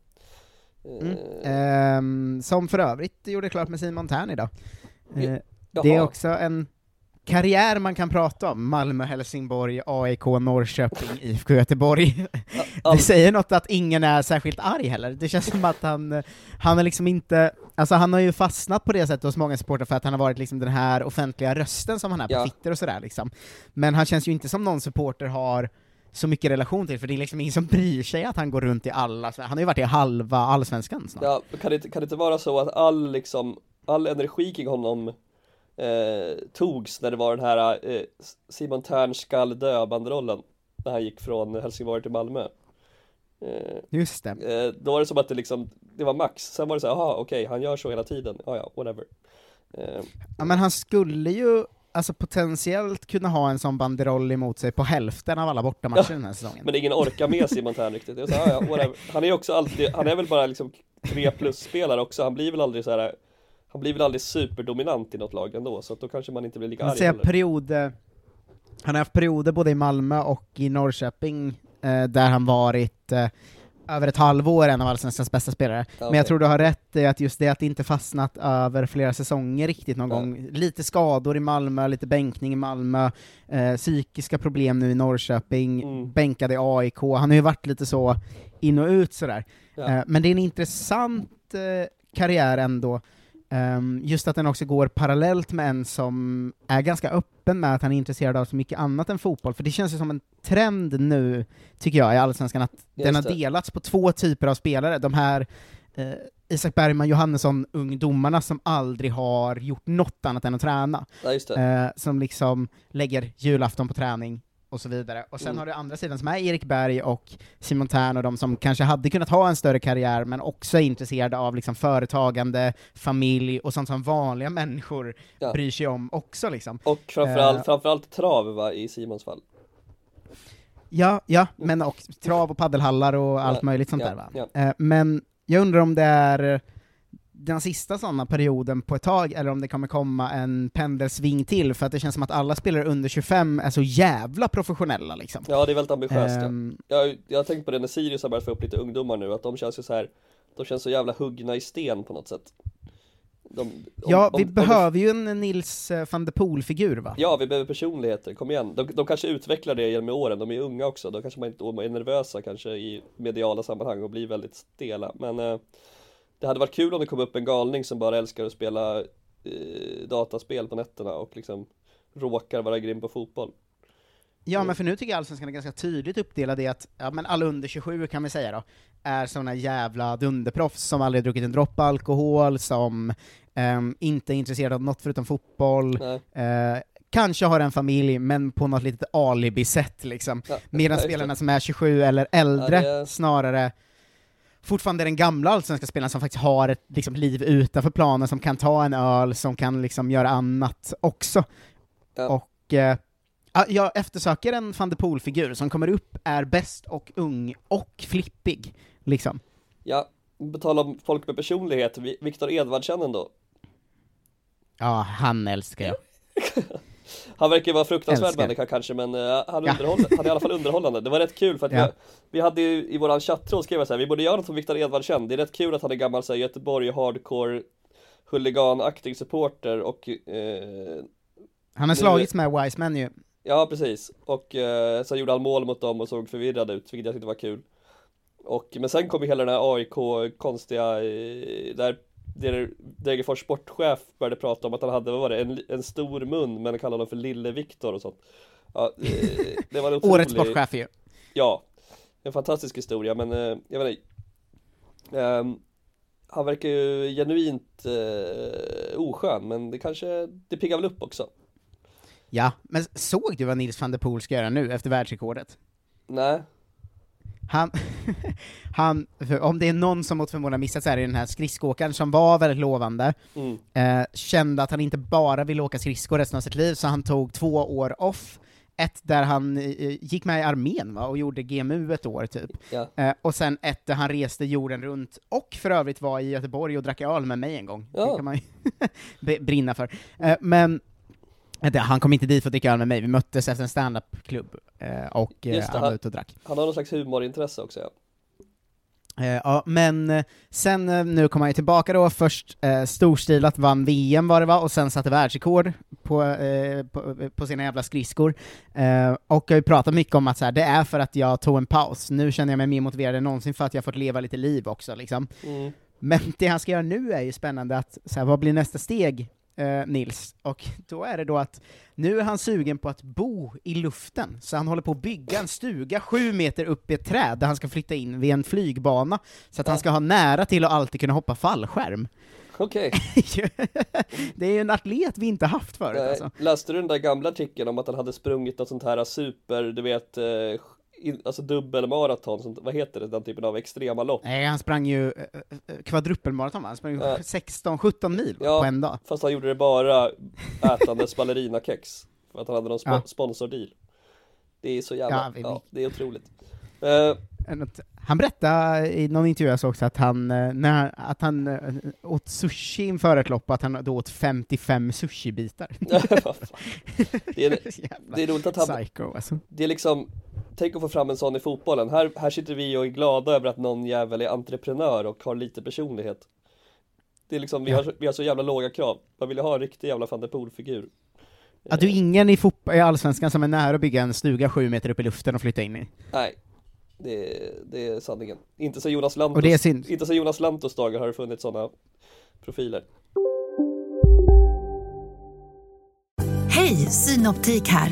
Mm. Ehm, som för övrigt gjorde klart med Simon Tern idag. Eh, det är också en karriär man kan prata om. Malmö, Helsingborg, AIK, Norrköping, IFK Göteborg. Det säger något att ingen är särskilt arg heller. Det känns som att han, han är liksom inte, alltså han har ju fastnat på det sättet hos många supportrar för att han har varit liksom den här offentliga rösten som han är på Ja. Twitter och sådär liksom. Men han känns ju inte som någon supporter har så mycket relation till, för det är liksom ingen som bryr sig att han går runt i alla, han har ju varit i halva allsvenskan snart. Ja, kan det, inte- kan det inte vara så att all liksom, all energi kring honom eh, togs när det var den här eh, Simon Tern skall dö-bandrollen när han gick från Helsingborg till Malmö. Eh, Just det. eh, då var det som att det liksom, det var max, sen var det så här, jaha okej, han gör så hela tiden, ja ja, whatever. Eh, Ja men han skulle ju alltså potentiellt kunna ha en sån banderoll emot sig på hälften av alla bortamatcher den här säsongen. men ingen orkar med Simon Tern riktigt. Jag sa, ja, ja. Han är ju också alltid, han är väl bara liksom tre plus spelare också, han blir väl aldrig så här. Han blir väl aldrig superdominant i något lag ändå, så att då kanske man inte blir lika Man arg säger heller. perioder, han har haft perioder både i Malmö och i Norrköping eh, där han varit eh, över ett halvår en av Allsvenskans bästa spelare. Ja, Men jag tror du har rätt i att just det att det inte fastnat över flera säsonger riktigt någon Nej. gång. Lite skador i Malmö, lite bänkning i Malmö, eh, psykiska problem nu i Norrköping, Mm. bänkad i AIK, han har ju varit lite så in och ut sådär. Ja. Eh, men det är en intressant eh, karriär ändå, Ehm, just att den också går parallellt med en som är ganska öppen med att han är intresserad av så mycket annat än fotboll, för det känns ju som en trend nu, tycker jag, i Allsvenskan, att den har det. delats på två typer av spelare. De här eh, Isak Bergman Johannesson, ungdomarna som aldrig har gjort något annat än att träna, Ja just eh, som liksom lägger julafton på träning och så vidare. Och sen Mm. har du andra sidan som är Erik Berg och Simon Tern och de som kanske hade kunnat ha en större karriär, men också är intresserade av liksom företagande, familj och sånt som vanliga människor Ja. bryr sig om också liksom. Och framförallt, eh, framförallt trav va, i Simons fall. Ja, ja, men och trav och paddelhallar och allt Ja, möjligt sånt ja, där va? Eh, men jag undrar om det är den sista sådana perioden på ett tag, eller om det kommer komma en pendelsving till, för att det känns som att alla spelare under 25 är så jävla professionella liksom. Ja det är väldigt ambitiöst ja. Ehm, jag, jag har tänkt på det när Sirius har börjat få upp lite ungdomar nu, att de känns ju så här De känns så jävla huggna i sten på något sätt de, om- ja, om- vi om det- behöver ju en Nils eh, van der Poel-figur va? Ja, vi behöver personligheter, kom igen. De, de kanske utvecklar det genom åren, de är unga också, då kanske man inte är nervösa kanske i mediala sammanhang och blir väldigt stela. Men eh, det hade varit kul om det kom upp en galning som bara älskar att spela eh, dataspel på nätterna och liksom råkar vara grym på fotboll. Ja, men för nu tycker jag Allsvenskan är ganska tydligt uppdelad i att, ja men alla under 27 kan vi säga då, är såna jävla dunderproffs som aldrig druckit en droppe alkohol, som ehm, inte är intresserade av något förutom fotboll, eh, kanske har en familj, men på något litet alibi-sätt liksom. Ja, Medan spelarna som är 27 eller äldre Ja, är- snarare fortfarande är den gamla allsvenska spelaren som faktiskt har ett liksom, liv utanför planen, som kan ta en öl, som kan liksom göra annat också. Ja. Och eh, ja, jag eftersöker en van der Poel-figur som kommer upp, är bäst och ung och flippig, liksom. Ja, på tal om folk med personlighet, Vi- Viktor Edvardsen ändå. Ja, han älskar jag. Han verkar vara fruktansvärd Älskar. människa kanske men eh, han, Ja. underhåller, han är i alla fall underhållande. Det var rätt kul för att Ja. vi, vi hade ju i våran chattråd skrev jag så här, vi borde göra något som Viktor Edvardsen. Det är rätt kul att han är gammal så här, Göteborg hardcore huliganaktig supporter och eh, Han har slagits med Wiseman ju. Ja precis, och eh, sen gjorde han mål mot dem och såg förvirrad ut, vilket jag tyckte var kul och, Men sen kom ju hela den här AIK konstiga, eh, där Degerfors sportchef började prata om att han hade, vad var det, en, en stor mun men kallade honom för Lille-Viktor och sånt ja, eh, Det var en otrolig Årets sportchef ju. Ja, en fantastisk historia men eh, jag vet inte ehm, Han verkar ju genuint eh, oskön men det kanske, det piggar väl upp också Ja, men såg du vad Nils van der Poel ska göra nu efter världsrekordet? Nej, Han, han, om det är någon som mot förmodan missat så är det den här skridskoåkaren som var väldigt lovande, mm. eh, kände att han inte bara ville åka skridskor resten av sitt liv, så han tog två år off, ett där han eh, gick med i armén va, och gjorde GMU ett år typ, ja eh, och sen ett där han reste jorden runt, och för övrigt var i Göteborg och drack öl med mig en gång. Ja. Det kan man ju brinna för. Eh, men Han kom inte dit för att dricka öl med mig, vi möttes efter en standup-klubb, eh, och eh, det, han var ute och drack. Han har någon slags humorintresse också ja. Eh, ja, men sen nu kom han ju tillbaka då, först eh, storstilat vann VM var det va, och sen satte världsrekord på, eh, på, på sina jävla skridskor. Eh, och jag har ju pratat mycket om att så här, det är för att jag tog en paus, nu känner jag mig mer motiverad än någonsin för att jag fått leva lite liv också liksom. Mm. Men det han ska göra nu är ju spännande, att så här, vad blir nästa steg, eh, Nils? Och då är det då att nu är han sugen på att bo i luften, så han håller på att bygga en stuga sju meter upp i ett träd där han ska flytta in vid en flygbana, så att han ska ha nära till att alltid kunna hoppa fallskärm. Okej, det är ju en atlet vi inte haft förut Nej, alltså. läste du den där gamla artikeln om att han hade sprungit något sånt här super, du vet, eh, in, alltså dubbelmaraton, sånt, vad heter det, den typen av extrema lopp? Nej, han sprang ju eh, eh, kvadruppelmaraton va? Han sprang ju Ja. 16-17 mil Ja. på en dag. Fast han gjorde det bara ätandes ballerinakex För att han hade någon spo- Ja. sponsordeal Det är så jävla, Ja, ja, vi- det är otroligt Något- Han berättade i någon intervju jag såg också att han, eh, när, att han åt sushi inför ett lopp, att han då åt 55 sushibitar. det, är, det är roligt att han, psycho alltså. det är liksom Tänk att få fram en sån i fotbollen, här, här sitter vi och är glada över att någon jävel är entreprenör och har lite personlighet. Det är liksom, vi har, vi har så jävla låga krav, man vill ju ha en riktig jävla van der Poel-figur. Att du är ingen i, fotboll, i Allsvenskan som är nära att bygga en stuga sju meter upp i luften och flytta in i. Nej det, det är sanningen. Inte så Jonas Lantos, Och det är synd. inte så Jonas Lantos dagar har det funnits sådana profiler. Hej, Synoptik här.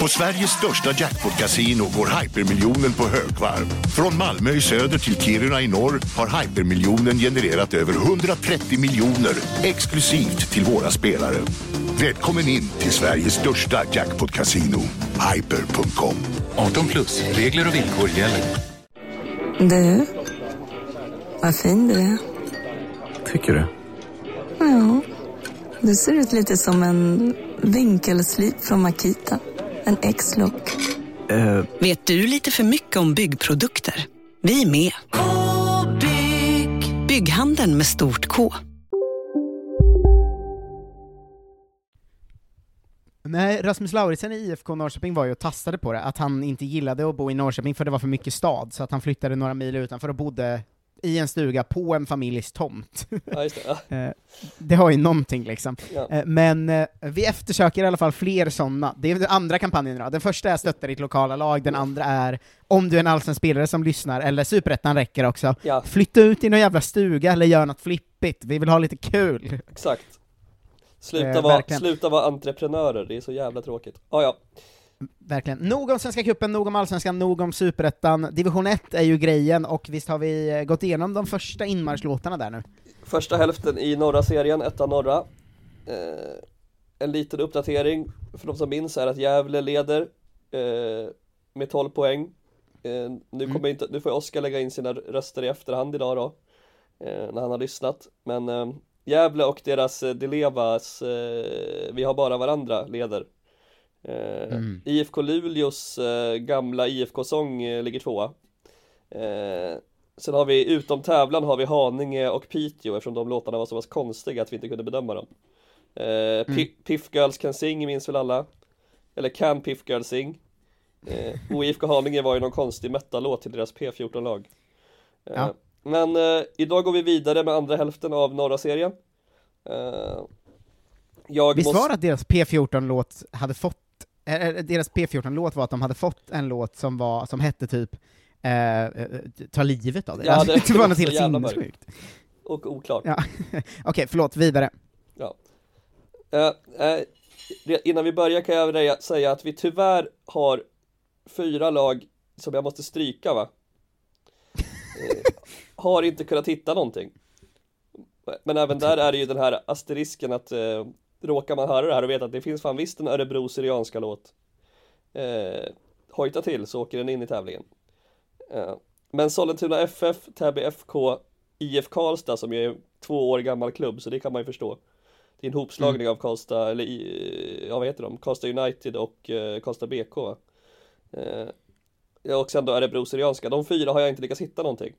På Sveriges största jackpot-kasino går hypermiljonen på högvarv. Från Malmö i söder till Kiruna i norr har hypermiljonen genererat över 130 miljoner exklusivt till våra spelare. Välkommen in till Sveriges största jackpot-kasino, hyper.com. 18 plus, regler och villkor gäller. Du, vad fin du är. Tycker du? Ja, du ser ut lite som en vinkelslip från Makita. En X-look. Vet du lite för mycket om byggprodukter? Vi är med. -bygg. Bygghandeln med stort K. Nej, Rasmus Lauritsen i IFK Norrköping var ju och tastade på det, att han inte gillade att bo i Norrköping för det var för mycket stad, så att han flyttade några mil utanför och bodde i en stuga på en familjs tomt. Ja det, ja. Eh, det har ju någonting liksom. Ja. Eh, Men eh, vi eftersöker i alla fall fler sådana. Det är den andra kampanjen då. Den första är stötta ditt lokala lag, den andra är om du är en allsvensk spelare som lyssnar, eller superettan räcker också. Flytta ut i någon jävla stuga eller gör något flippigt, vi vill ha lite kul. exakt Sluta Eh, vara, sluta vara entreprenörer, det är så jävla tråkigt ah, ja, Verkligen. Nog om Svenska cupen, nog om Allsvenskan, nog om Superettan. Division 1 är ju grejen, och visst har vi eh, gått igenom de första inmarschlåtarna där nu? Första hälften i norra serien, etta norra eh, En liten uppdatering för de som minns är att Gävle leder eh, med 12 poäng eh, nu, kommer inte, nu får Oskar lägga in sina röster i efterhand idag då eh, När han har lyssnat Men eh, Gävle och deras Delevas Vi har bara varandra leder Mm. IFK Luleås eh, gamla IFK-sång eh, ligger tvåa eh, Sen har vi utom tävlan har vi Haninge och Piteå eftersom de låtarna var så pass konstiga att vi inte kunde bedöma dem eh, Pi- Piff Girls Can Sing minns väl alla? Eller Can Piff Girls Sing? Eh, och IFK Haninge var ju någon konstig metal-låt till deras P14-lag eh, Ja. Men eh, idag går vi vidare med andra hälften av norra serien eh, Jag Visst måste... var det att deras P14-låt hade fått, eh, eh, deras P14-låt var att de hade fått en låt som var, som hette typ eh, eh, Ta livet av dig? Ja, Alltså, det- det, var något helt sinnessjukt. Och oklart Ja. Okej, förlåt, vidare. Ja. Eh, eh, re- innan vi börjar kan jag säga att vi tyvärr har fyra lag som jag måste stryka va? Eh, har inte kunnat hitta någonting. Men även där är det ju den här asterisken att eh, råkar man höra det här och vet att det finns fan visst en Örebro Syrianska låt. Eh, hojta till så åker den in i tävlingen. Eh, men Sollentuna FF, Täby FK, IF Karlstad som ju är två år gammal klubb så det kan man ju förstå. Det är en hopslagning av Karlstad, eller ja vad heter de? Karlstad United och eh, Karlstad BK va? Eh, och sen då Örebro Syrianska, de fyra har jag inte lyckats hitta någonting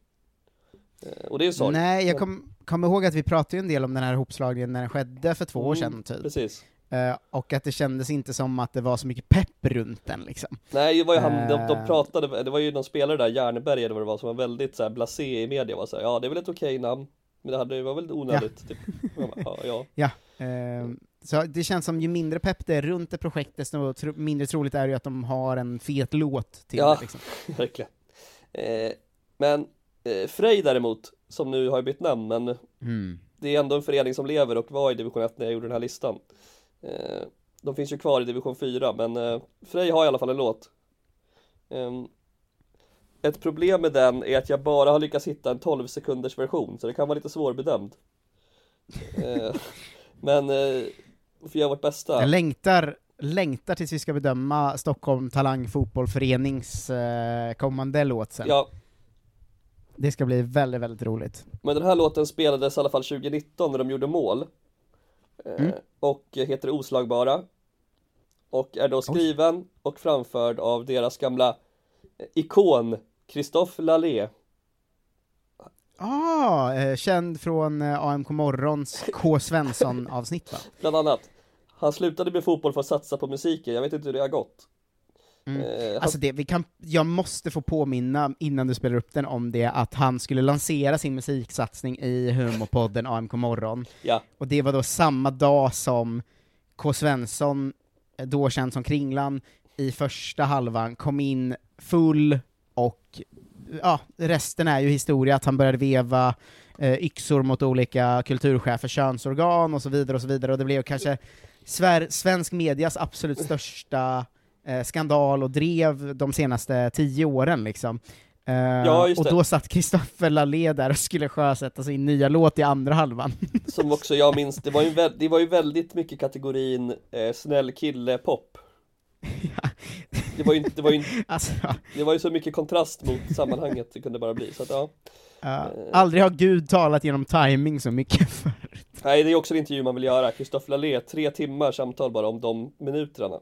Och det är sorg Nej, jag kommer kom ihåg att vi pratade en del om den här hopslagningen när den skedde för två år Mm, sedan typ. Precis Eh, och att det kändes inte som att det var så mycket pepp runt den liksom. Nej, det var ju han, de, de Eh. pratade, det var ju någon spelare där, Järnberg eller vad det var, som var väldigt så här blasé i media var så här, ja det är väl ett okej namn Men det hade, det var väl onödigt typ. Jag bara, ja, ja. Ja, eh, så det känns som ju mindre pepp det är runt ett projekt, desto tro, mindre troligt är det ju att de har en fet låt till Ja. det liksom. Verkligen eh, Men eh, Frej däremot, som nu har bytt namn men Mm. Det är ändå en förening som lever och var i division 1 när jag gjorde den här listan eh, De finns ju kvar i division 4 men eh, Frej har i alla fall en låt Ehm, Ett problem med den är att jag bara har lyckats hitta en 12 sekunders version så det kan vara lite svårbedömd Men eh, vi får göra vårt bästa Jag längtar, längtar tills vi ska bedöma Stockholm Talang Fotbollförenings eh, kommande låt sen. Ja, Det ska bli väldigt, väldigt roligt. Men den här låten spelades i alla fall 2019 när de gjorde mål Eh, Mm. Och heter Oslagbara Och är då skriven och framförd av deras gamla eh, ikon Christophe Lalé Ah, eh, känd från eh, AMK Morgons K. Svensson-avsnitt va? Bland annat Han slutade med fotboll för att satsa på musiken, jag vet inte hur det har gått Mm. Eh, Alltså det, vi kan, jag måste få påminna innan du spelar upp den om det, att han skulle lansera sin musiksatsning i humorpodden AMK Morgon. Ja. Och det var då samma dag som K. Svensson, eh, då känd som Kringlan, i första halvan kom in full och ja, resten är ju historia, att han började veva eh, yxor mot olika kulturchefers könsorgan och så vidare och så vidare, och det blev kanske svensk medias absolut största eh, skandal och drev de senaste tio åren liksom. Eh, Ja, och då satt Kristoffer Lalé där och skulle sjösätta sin nya låt i andra halvan. Som också jag minns, det var ju, det var ju väldigt mycket kategorin eh, snäll kille pop Det var ju, det var ju, alltså, det var ju så mycket kontrast mot sammanhanget det kunde bara bli, så att ja ja, aldrig har Gud talat genom timing så mycket för. Nej, det är också en intervju man vill göra. Christophe Lalé, tre timmar samtal bara om de minuterna.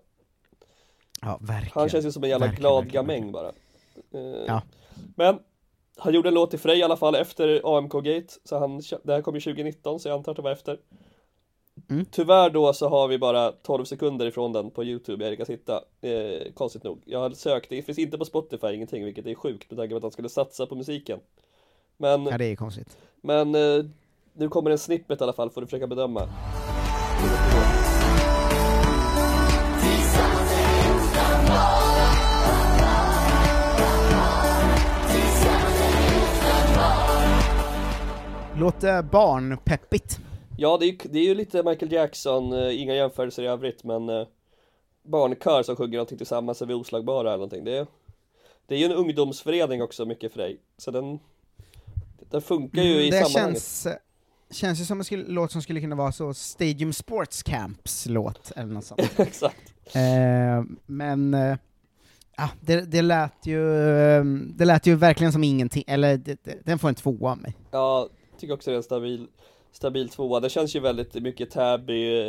Ja, verkligen. Han känns ju som en jävla Verkligen, glad verkligen, gamäng bara. Eh, Ja. Men, han gjorde en låt till Frej i alla fall efter AMK-gate, så han, det här kom ju 2019, så jag antar att det var efter. Mm. Tyvärr då så har vi bara 12 sekunder ifrån den på Youtube jag lyckats hitta, eh, konstigt nog. Jag har sökt, det finns inte på Spotify ingenting, vilket är sjukt med tanke på att han skulle satsa på musiken. Men, Ja, det är konstigt. men eh, nu kommer en snippet i alla fall, får du försöka bedöma. Låter barnpeppigt. Ja, det är, ju- det är ju lite Michael Jackson, eh, inga jämförelser i övrigt, men eh, barnkör som sjunger någonting tillsammans är vi oslagbara eller någonting. Det är, det är ju en ungdomsförening också, mycket för dig. Så den, den funkar ju i Mm, det sammanhanget. känns, eh, känns ju som en skulle, låt som skulle kunna vara så Stadium Sports Camps låt, eller något sånt. Exakt. Eh, men, eh, ja, det, det lät ju, det lät ju verkligen som ingenting, eller det, det, den får en tvåa av mig. Ja, tycker också det är en stabil, stabil tvåa. Det känns ju väldigt mycket Täby,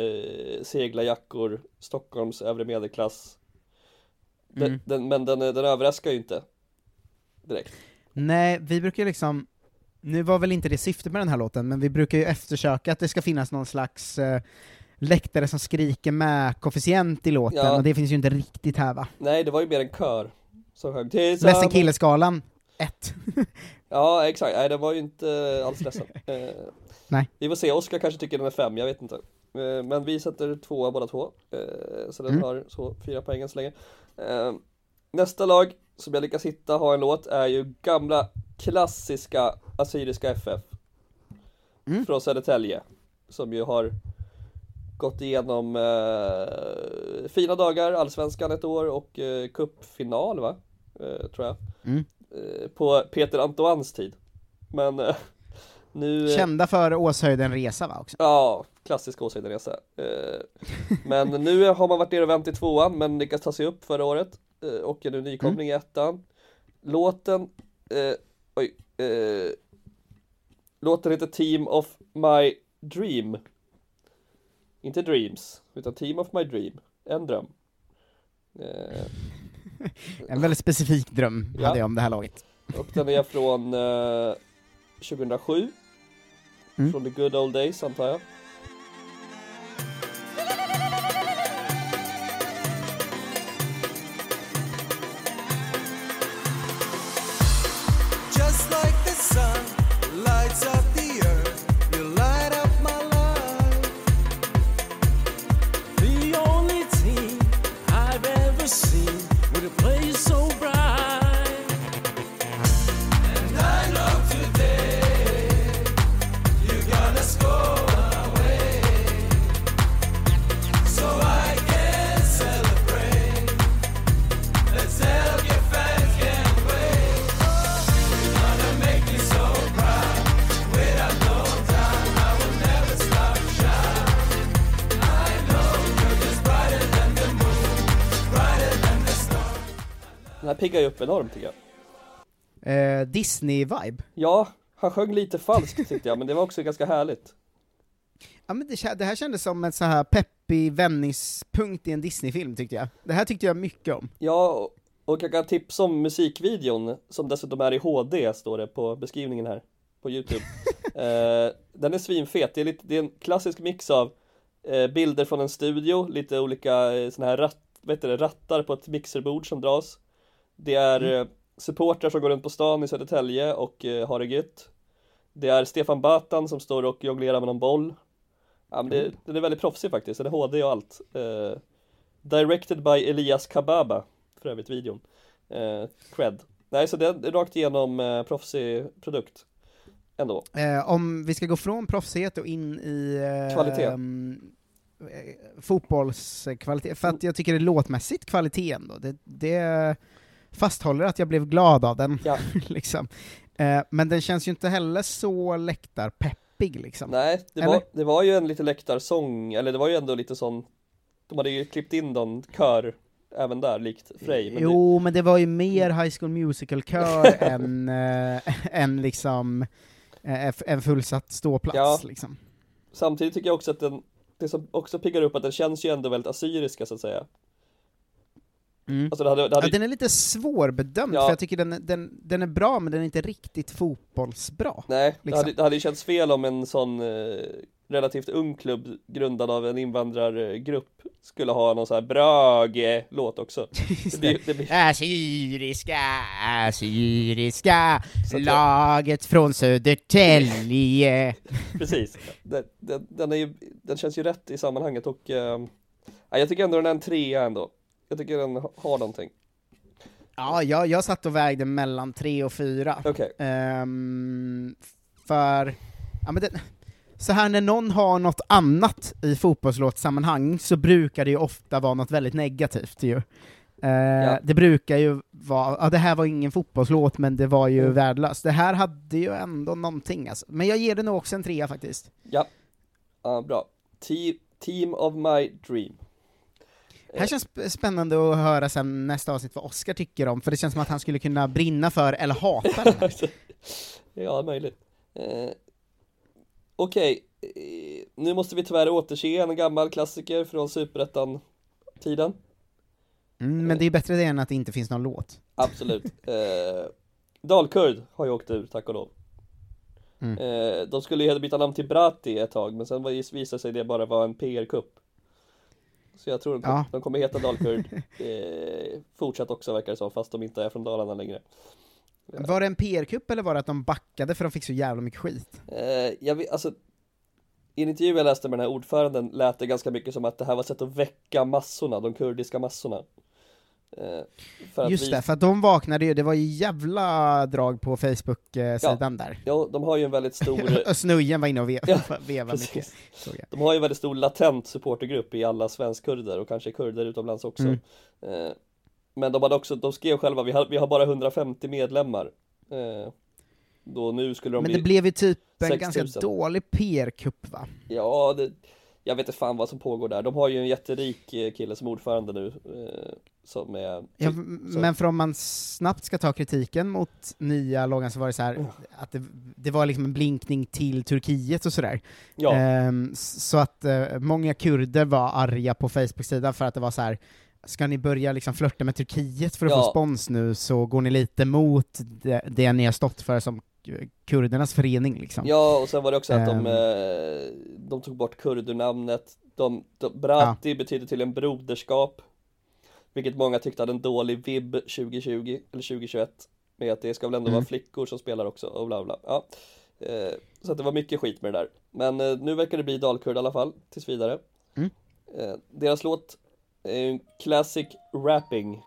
eh, seglarjackor, Stockholms övre medelklass. Den, Mm. den, men den, den överraskar ju inte direkt. Nej, vi brukar liksom, nu var väl inte det syftet med den här låten, men vi brukar ju eftersöka att det ska finnas någon slags eh, läktare som skriker med koefficient i låten, Ja. och det finns ju inte riktigt här va? Nej, det var ju mer en kör som sjöng Ledsen killeskalan, ett. Ja, exakt. Nej, den var ju inte alls ledsen. Eh, Nej. Vi får se, Oskar kanske tycker den är fem, jag vet inte. Eh, men vi sätter tvåa båda två. Eh, så den Mm. har så fyra poäng än så länge. Eh, nästa lag som jag lyckas hitta har en låt är ju gamla klassiska Assyriska FF. Mm. Från Södertälje. Som ju har gått igenom eh, fina dagar, allsvenskan ett år och eh, cupfinal va? Eh, tror jag. Mm. Eh, på Peter Antoines tid. Men eh, nu... eh, Kända för Åshöjden Resa va också? Ja, klassisk Åshöjdenresa. Men nu har man varit nere och vänt i tvåan, men lyckats ta sig upp förra året. Och är nu nykomling i ettan. Låten, eh, oj, eh, låten heter Team of My Dream. Inte Dreams, utan Team of My Dream, en dröm. Eh, En väldigt specifik dröm Ja. hade jag om det här laget. och den är från eh, 2007, Mm. från the good old days antar jag. Piggar ju upp enormt tycker jag. Eh, Disney-vibe. Ja, han sjöng lite falskt tyckte jag, men det var också ganska härligt. Ja, men det, det här kändes som en så här peppig vändningspunkt i en Disney-film tyckte jag. Det här tyckte jag mycket om. Ja, och- och jag kan tipsa om musikvideon som dessutom är i HD, står det på beskrivningen här på Youtube. eh, den är svinfet, det är, lite, det är en klassisk mix av eh, bilder från en studio, lite olika eh, såna här ratt, vad heter det, rattar på ett mixerbord som dras. Det är Mm. eh, supportrar som går runt på stan i Södertälje och eh, har det gött. Det är Stefan Batan som står och jonglerar med någon boll. Ja, men det, den är väldigt proffsig faktiskt, den är HD och allt. Eh, directed by Elias Kababa, för övrigt videon. Eh, cred. Nej, så det är rakt igenom eh, proffsig produkt. Ändå. Eh, om vi ska gå från proffsighet och in i eh, Kvalitet. mm, eh, fotbollskvalitet, för att jag tycker det är låtmässigt kvalitet ändå. Det, det fasthåller att jag blev glad av den. Ja. liksom. eh, men den känns ju inte heller så läktarpeppig liksom. Nej, det Eller? var, det var ju en lite läktarsång, eller det var ju ändå lite sån De hade ju klippt in någon kör även där, likt Frej men det, Jo, men det var ju mer High School Musical-kör än, äh, än liksom äh, en fullsatt ståplats Ja. liksom. Samtidigt tycker jag också att den Det som också piggar upp att den känns ju ändå väldigt assyriska så att säga Mm. Alltså det hade, det hade Ja, den är lite svårbedömd, Ja. för jag tycker den, den, den är bra, men den är inte riktigt fotbollsbra. Nej, det, liksom. hade, det hade ju känts fel om en sån eh, relativt ung klubb grundad av en invandrargrupp skulle ha någon sån här Brage-låt också. Det blir, det blir, Assyriska, assyriska, Så laget från Södertälje. precis. Den, den, den, är ju, den känns ju rätt i sammanhanget och eh, ja, jag tycker ändå den är en trea ändå. Jag tycker den ha- har någonting. Ja, jag, jag satt och vägde mellan tre och fyra. Okej. Ehm, för, ja men den, så här när någon har något annat i fotbollslåtsammanhang så brukar det ju ofta vara något väldigt negativt ju. Eh, Det brukar ju vara, ja det här var ingen fotbollslåt men det var ju Mm. värdelöst. Det här hade ju ändå någonting alltså. Men jag ger det nog också en trea faktiskt. Ja, ja bra. Te- team of my dream. Det här känns sp- spännande att höra sen nästa avsnitt vad Oscar tycker om, för det känns som att han skulle kunna brinna för, eller hata den här. Ja, möjligt. Eh, Okej, eh, nu måste vi tyvärr återse en gammal klassiker från Superettan-tiden. Mm, men det är bättre det än att det inte finns någon låt. Absolut. Eh, Dalkurd har ju åkt ur, tack och lov. Mm. Eh, de skulle ju byta namn till Brati ett tag, men sen visade sig det bara vara en PR-kupp. Så jag tror de, Ja. de kommer heta Dalkurd eh, fortsatt också verkar det som, fast de inte är från Dalarna längre. Var det en PR-kupp eller var det att de backade för de fick så jävla mycket skit? Eh, jag vet, alltså I en intervju jag läste med den här ordföranden lät det ganska mycket som att det här var ett sätt att väcka massorna, de kurdiska massorna. Eh, Just vi- det, för att de vaknade ju, det var ju jävla drag på Facebook-sidan där. Ja, de har ju en väldigt stor Och Snujen var inne och ve Ja, vevade mycket. De har ju en väldigt stor latent supportergrupp i alla svenskkurder och kanske kurder utomlands också. Mm. Eh, men de hade också, de skrev själva, vi har, vi har bara 150 medlemmar. Eh, då nu skulle de Men bli det blev ju typ en 6 ganska 000. dålig PR-kupp va? Ja, det, jag vet inte fan vad som pågår där. De har ju en jätterik kille som ordförande nu. Som är Ja, så- men för om man snabbt ska ta kritiken mot nya loggan så var det så här att det, det var liksom en blinkning till Turkiet och sådär. Ja. S- så att eh, många kurder var arga på Facebook-sidan för att det var så här. ska ni börja liksom flörta med Turkiet för att Ja. få spons nu så går ni lite mot det, det ni har stått för som kurdernas förening liksom. Ja, och sen var det också att de, Ehm. eh, de tog bort kurdernamnet de, de, Brati betyder till en broderskap Vilket många tyckte hade en dålig vibb 2020 eller 2021 Med att det ska väl ändå Mm. vara flickor som spelar också och bla bla ja. eh, Så att det var mycket skit med det där Men eh, nu verkar det bli dalkurd i alla fall, tills vidare Mm. eh, Deras låt är en classic rapping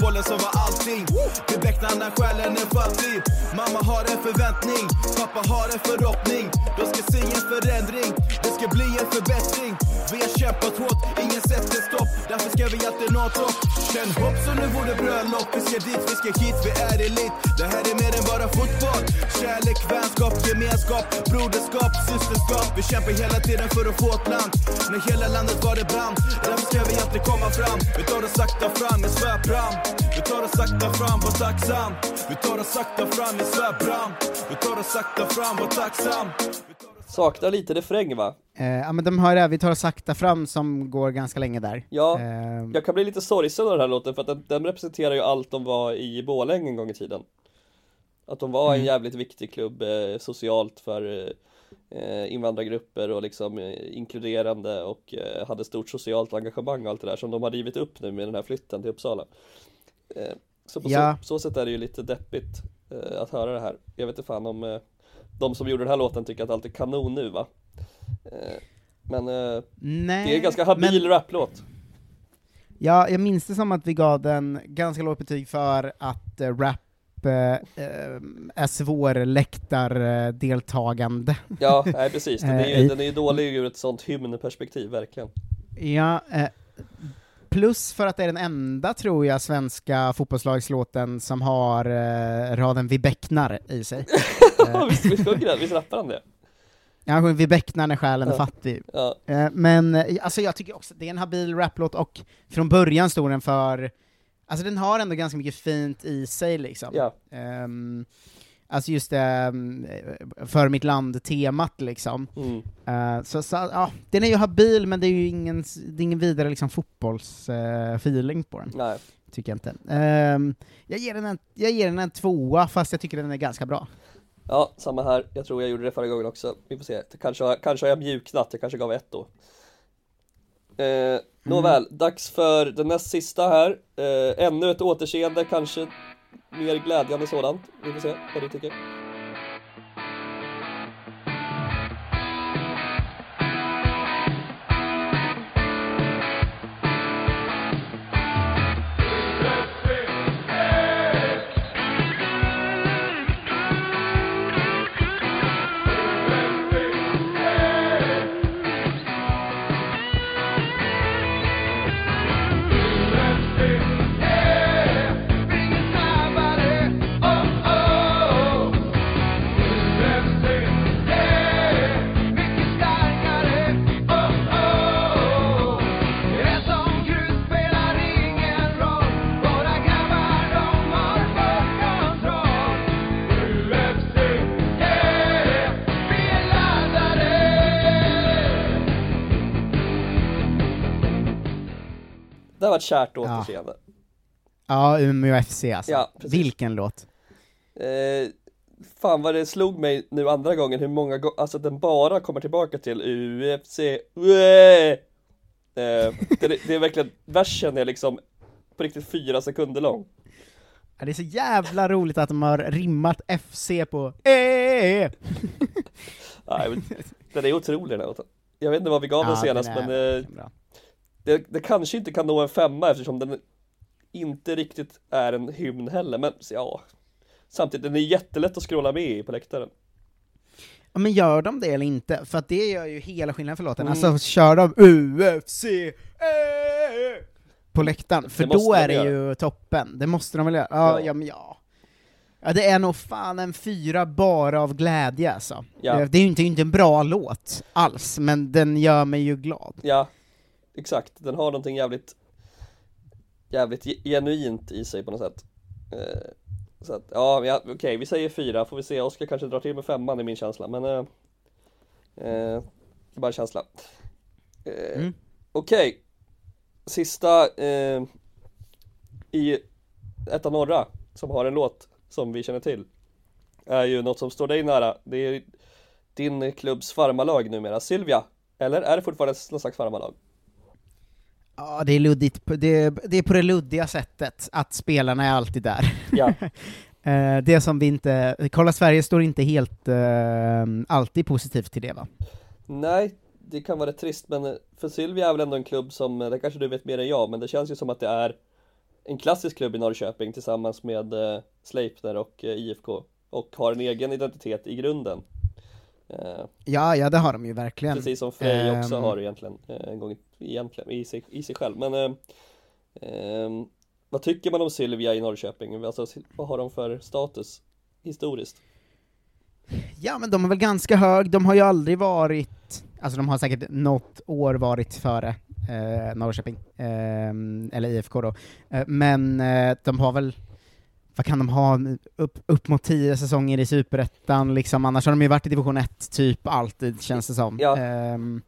bollen som var allting. Det becknar själen är fattig. Mamma har en förväntning. Pappa har en förhoppning. De ska se en förändring. Det ska bli en förbättring. Vi har kämpat hårt, ingen sätter stopp. Därför ska vi alltid nå topp. Känn hopp som nu vore bröllop. Vi ska dit, vi ska hit, vi är elit. Det här är mer än bara fotboll. Kärlek, vänskap, gemenskap, broderskap, systerskap. Vi kämpar hela tiden för att få ett land. När hela landet var det brann Därför ska vi alltid komma fram. Vi tar det sakta fram, jag svär fram. Vi tar oss sakta fram, var tacksam Vi tar oss sakta fram, jag svär bram Vi tar oss sakta fram, var tacksam Saknar lite refräng va? Eh, ja men de har det, vi tar sakta fram som går ganska länge där. Ja, Eh, jag kan bli lite sorgsen av den här låten för att den, den representerar ju allt de var i Borlänge en gång i tiden Att de var en Mm. jävligt viktig klubb eh, socialt för eh, invandrargrupper och liksom eh, inkluderande och eh, hade stort socialt engagemang och allt det där som de har rivit upp nu med den här flytten till Uppsala Så på Ja. så, så sätt är det ju lite deppigt eh, att höra det här Jag vet inte fan om eh, de som gjorde den här låten tycker att allt är kanon nu va? Eh, men eh, Nej, det är en ganska habil raplåt Ja, jag minns det som att vi gav den ganska lågt betyg för att eh, rap eh, eh, är svårläktardeltagande. Ja, nej precis, den är Eh, ju, den är ju dålig ur ett sånt hymnperspektiv, verkligen Ja, eh, plus för att det är den enda, tror jag, svenska fotbollslagslåten som har eh, raden Vi becknar i sig. Eh, visst, visst sjunger visst rappar han det? Ja, han sjunger Vi becknar när själen är fattig. Ja. Eh, men eh, alltså jag tycker också det är en habil raplåt, och från början stod den för, alltså den har ändå ganska mycket fint i sig liksom. Ja. Ehm, alltså just det, ehm, för mitt land-temat liksom. Mm. Eh, så, så ja, den är ju habil, men det är ju ingen, det är ingen vidare liksom fotbollsfeeling på den. Nej. Tycker jag inte. Ehm, jag, ger den en, jag ger den en tvåa, fast jag tycker den är ganska bra. Ja, samma här, jag tror jag gjorde det förra gången också Vi får se, kanske, kanske har jag mjuknat, jag kanske gav ett då eh, Nåväl, dags för den näst sista här eh, Ännu ett återseende, kanske mer glädjande sådant. Vi får se vad du tycker. Har varit kärt återseende Ja, Umeå FC alltså. Ja. Vilken låt. Eh, fan vad det slog mig nu andra gången hur många gånger, alltså den bara kommer tillbaka till UFC, Ué! eh, det, det är verkligen, versen är liksom på riktigt fyra sekunder lång Ja, det är så jävla roligt att de har rimmat FC på eh. Nej, men, Den är otrolig den här låten Jag vet inte vad vi gav Ja, den senast den är men eh. Det, det kanske inte kan nå en femma eftersom den inte riktigt är en hymn heller men ja Samtidigt, den är jättelätt att scrolla med i på läktaren Ja, men gör de det eller inte? För att det gör ju hela skillnaden för låten. Mm. Alltså, kör de UFC eh, på läktaren, för då är det göra. ju toppen. Det måste de väl göra? Ja, Ja. ja. men ja. Ja, det är nog fan en fyra bara av glädje alltså. Ja. Det, det är ju inte, inte en bra låt alls, men den gör mig ju glad. Ja, exakt. Den har någonting jävligt jävligt ge- genuint i sig på något sätt. Eh, så att, ja, ja okej, vi säger fyra, får vi se. Oskar kanske drar till med femman i min känsla, men eh, eh, bara känsla. Eh, Mm. Okej, sista eh, i Etta Norra, som har en låt som vi känner till, är ju något som står dig nära. Det är din klubbs farmarlag numera, Sylvia. Eller är det fortfarande någon slags farmarlag? Ja, det är luddigt, det, det är på det luddiga sättet, att spelarna är alltid där. Ja. Eh, det som vi inte, Kolla Sverige står inte helt eh, alltid positivt till det va? Nej, det kan vara rätt trist men eh, för Sylvia är väl ändå en klubb som, det kanske du vet mer än jag, men det känns ju som att det är en klassisk klubb i Norrköping tillsammans med Sleipner och IFK och har en egen identitet i grunden. Eh, Ja, ja det har de ju verkligen. precis som Frej också Ehm, har egentligen, eh, en gång egentligen, i sig, i sig själv. Men ehm, vad tycker man om Sylvia i Norrköping? Alltså, vad har de för status historiskt? Ja, men de är väl ganska hög, de har ju aldrig varit, alltså de har säkert något år varit före eh, Norrköping, eh, eller IFK då, eh, men eh, de har väl, vad kan de ha, upp, upp mot tio säsonger i Superettan, liksom, annars har de ju varit i division 1 typ alltid, känns det som. Ja. Ehm,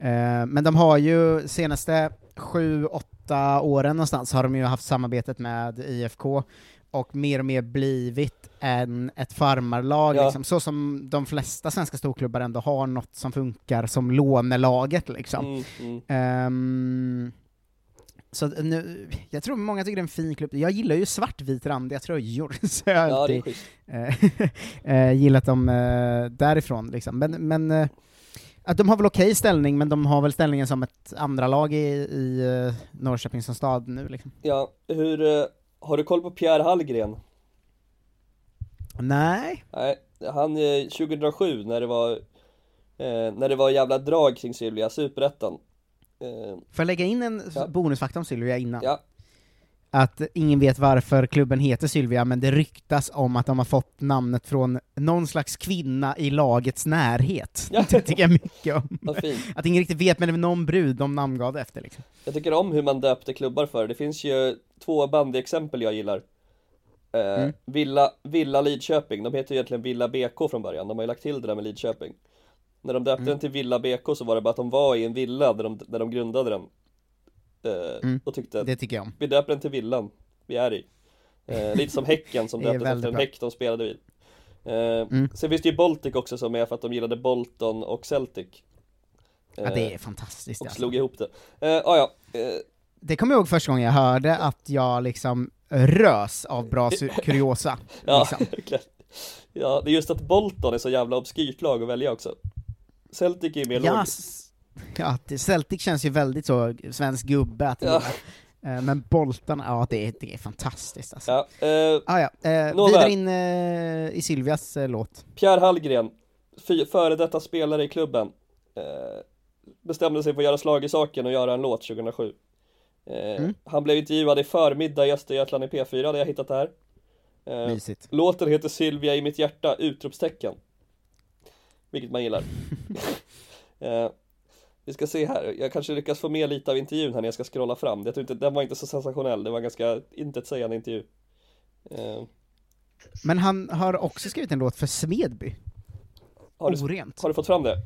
eh, men de har ju senaste sju, åtta åren någonstans har de ju haft samarbetet med IFK, och mer och mer blivit en, ett farmarlag, Ja. liksom, så som de flesta svenska storklubbar ändå har något som funkar som lånelaget liksom. Mm, mm. Ehm, så nu, jag tror många tycker det är en fin klubb. Jag gillar ju svartvitrandiga tröjor, så jag har Ja, alltid eh, eh, gillat dem eh, därifrån. Liksom. Men, men eh, att de har väl okej ställning, men de har väl ställningen som ett andra lag i, i Norrköping som stad nu. Liksom. Ja, hur, har du koll på Pierre Hallgren? Nej. Nej, han eh, 2007 när det var När det var jävla drag kring Sylvia, Superettan Får jag lägga in en Ja. bonusfakta om Sylvia innan? Ja, Att ingen vet varför klubben heter Sylvia, men det ryktas om att de har fått namnet från någon slags kvinna i lagets närhet. Ja. Det tycker jag mycket om. Att ingen riktigt vet, men det var någon brud de namngav efter liksom. Jag tycker om hur man döpte klubbar för Det finns ju två bandyexempel jag gillar eh, Mm. Villa, Villa Lidköping, de heter ju egentligen Villa BK från början De har ju lagt till det där med Lidköping När de döpte Mm. den till Villa BK så var det bara att de var i en villa där de, där de grundade den eh, Mm. Och tyckte Det tycker jag om. Vi döper den till villan vi är i. Eh, lite som Häcken som är döptes efter en bra. häck de spelade vid. Eh, Mm. Sen finns det ju Baltic också som är för att de gillade Bolton och Celtic. Ja, det är Eh, fantastiskt Och alltså. slog ihop det. Eh, ah, ja, eh, Det kommer jag ihåg första gången jag hörde att jag liksom rös av bra kuriosa. ja, liksom. ja, det är just att Bolton är så jävla obskyrt lag att välja också. Celtic är mer Ja, logiskt. ja, Celtic känns ju väldigt så svensk gubbe att Ja. Eh, Men Bolton, ja det, är- det är fantastiskt alltså. Ja, eh, Ah, ja. Eh, vidare in eh, i Sylvias eh, låt. Pierre Hallgren, före detta spelare i klubben, eh, bestämde sig för att göra slag i saken och göra en låt 2007. Eh, Mm. Han blev intervjuad i förmiddag i Östergötland i P4, där jag hittat det här. Eh, Mysigt. låten heter Sylvia i mitt hjärta! Utropstecken. Vilket man gillar. eh, vi ska se här, jag kanske lyckas få med lite av intervjun här när jag ska scrolla fram. Jag tror inte, den var inte så sensationell, det var en ganska intetsägande intervju. Eh, Men han har också skrivit en låt för Smedby. har, du, Orent. har du fått fram det?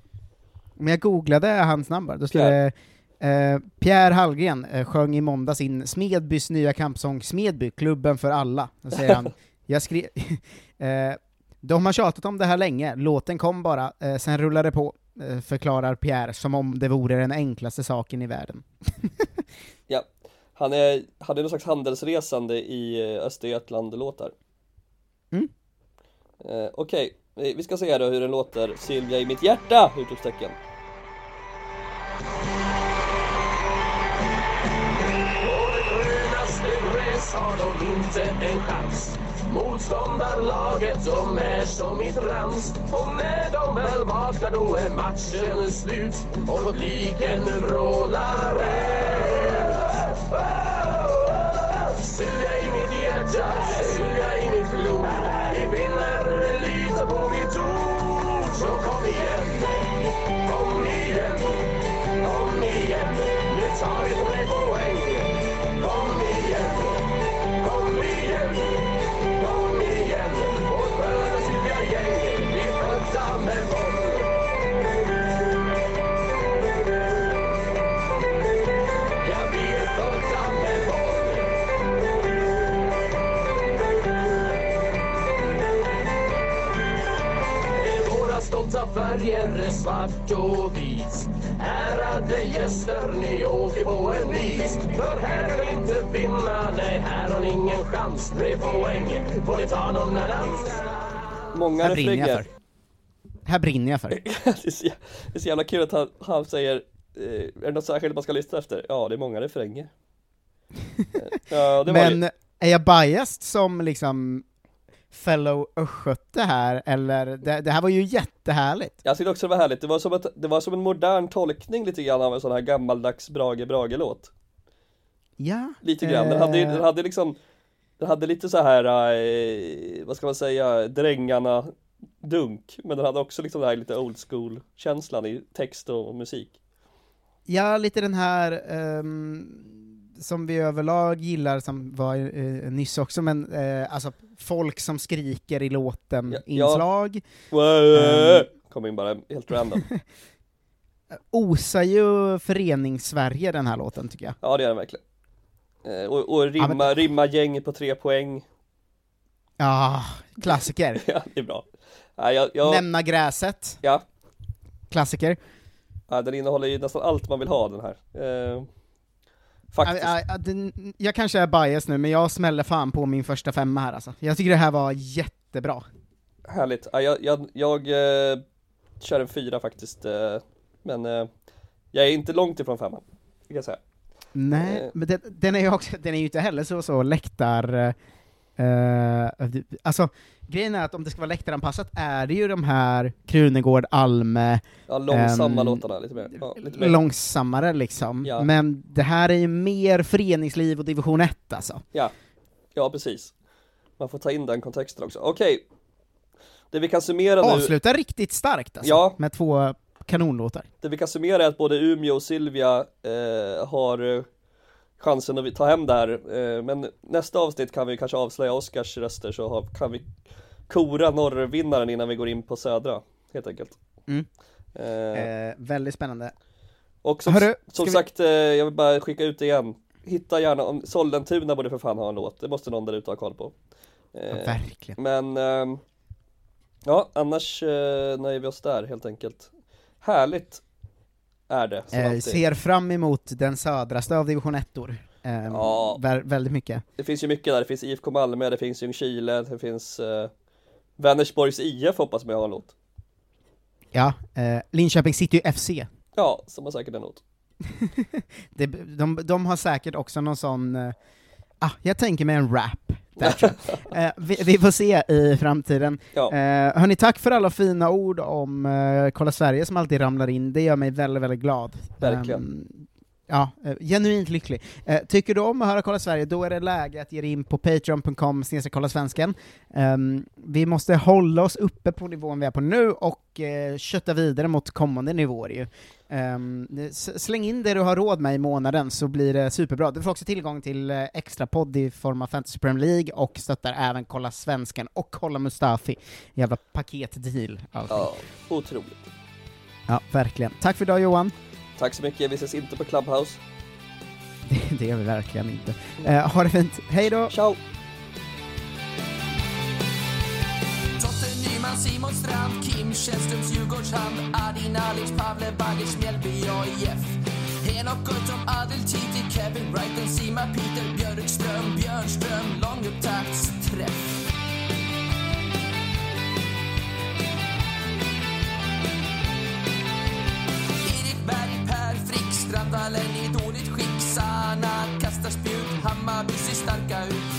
Men jag googlade hans namn bara, då stod det eh, Pierre Hallgren eh, sjöng i måndag sin Smedbys nya kampsång Smedby, klubben för alla. Då säger han, jag skrev... eh, de har tjatat om det här länge, låten kom bara, eh, sen rullade det på, eh, förklarar Pierre, som om det vore den enklaste saken i världen. Ja, han är, hade någon slags handelsresande i eh, Östergötland-låtar. Mm. Eh, Okej, vi vi ska se då hur den låter. Sylvia i mitt hjärta! Utropstecken. Det grönaste gräs har de inte en chans Motståndarlaget som är som i trans. Och när de väl vaknar då är matchen slut. Och publiken vrålar. Suga i mitt hjärta, suga i mitt blod. Vi vinner, lita på mitt ord. Så kom igen, kom igen, kom igen. Nu tar vi tre poäng. Stolta färger är svart och vit Ärade gäster, ni åker på en nis För. här kan vi inte vinna, nej här har ni ingen chans Tre poäng får ni ta någon annanstans Många Här brinner jag refränger. för. Här brinner jag för. det, är så, det är så jävla kul att han, han säger eh, Är det något särskilt man ska lyssna efter? Ja, det är många refränger Ja, det Men ju, är jag biased som liksom fellow östgöte här, eller? Det, det här var ju jättehärligt. jag tyckte också det var härligt, det var, som ett, det var som en modern tolkning lite grann av en sån här gammaldags Brage Brage-låt Ja. Lite grann, den hade, ju- eh, den hade liksom Den hade lite så här, eh, vad ska man säga, drängarna dunk Men den hade också liksom den här lite old school känslan i text och musik. Ja, lite den här ehm, som vi överlag gillar, som var eh, nyss också, men eh, alltså folk som skriker i låten, inslag. Ehm, Kom in bara helt random. Osar ju förenings-Sverige den här låten, tycker jag. Ja det är den verkligen. Eh, Och, och rimma, Ja, men- rimma gäng på tre poäng. Ja, klassiker. Ja det är bra. ja, jag, jag, Nämna gräset, ja, klassiker. ja, den innehåller ju nästan allt man vill ha den här eh, Faktiskt Ja, ja, den, jag kanske är bias nu, men jag smäller fan på min första femma här alltså. Jag tycker det här var jättebra. Härligt, ja, jag, jag, jag eh, kör en fyra faktiskt eh, Men eh, jag är inte långt ifrån femman, kan jag säga Nej, Eh. men den, den är ju också, den är ju inte heller så, så läktar... eh, alltså, grejen är att om det ska vara läktaranpassat är det ju de här Krunegård, Alme, Ja, långsamma ehm, låtarna lite mer, ja, lite mer. långsammare liksom. Ja. Men det här är ju mer föreningsliv och division 1 alltså. Ja, ja precis Man får ta in den kontexten också, okej Det vi kan summera nu Avslutar riktigt starkt alltså, Ja. med två kanonlåtar. Det vi kan summera är att både Umeå och Silvia eh, har chansen att vi- ta hem det här. Eh, Men nästa avsnitt kan vi kanske avslöja Oscars röster så kan vi kora norrvinnaren innan vi går in på södra Helt enkelt. Mm. eh, Eh, väldigt spännande. Och som, Hörru, som vi- sagt, eh, jag vill bara skicka ut det igen. Hitta gärna, om Sollentuna borde för fan ha en låt, det måste någon där ute ha koll på. Eh, Ja, verkligen. Men ehm, Ja, annars eh, nöjer vi oss där helt enkelt. Härligt är det Eh, ser fram emot den södraste av division 1 or eh, Ja. vä- Väldigt mycket. Det finns ju mycket där, det finns IFK Malmö, det finns Ljungskile, det finns eh, Vänersborgs IF hoppas man har låt Ja, eh, Linköping City FC. Ja, som har säkert en låt Det, de, de har säkert också någon sån, eh, ah, jag tänker mig en rap. Eh, vi, vi får se i framtiden. Ja. Eh, hörni, tack för alla fina ord om eh, Kolla Sverige som alltid ramlar in, det gör mig väldigt, väldigt glad. Verkligen. Ehm, Ja, eh, genuint lycklig. Eh, tycker du om att höra Kolla Sverige, då är det läge att ge dig in på patreon.com kolla svensken. Ehm, vi måste hålla oss uppe på nivån vi är på nu och uh, kötta vidare mot kommande nivåer ju. Ehm, släng in det du har råd med i månaden så blir det superbra. Du får också tillgång till uh, extra podd i form av Fantasy Premier League och stöttar även Kolla Svensken och Kolla Mustafi. Jävla paketdeal. allting. Ja, otroligt ja, verkligen. Tack för idag Johan. Tack så mycket, vi ses inte på Clubhouse Det, det gör vi verkligen inte. Eh, ha det fint. Hej då! Ciao! Nyman, Simon Strand, Kim Källströms Djurgårdshand, Adin Alic, Pavle Bagic, Mjällby AIF. Henok Goitom, Adel Titi, Kevin Wright, Sima Peter Björkström, Björnström, långupptaktsträff. Frick, Strandvallen i dåligt skick. Sanna kastar spjut, Hammarby ser starka ut.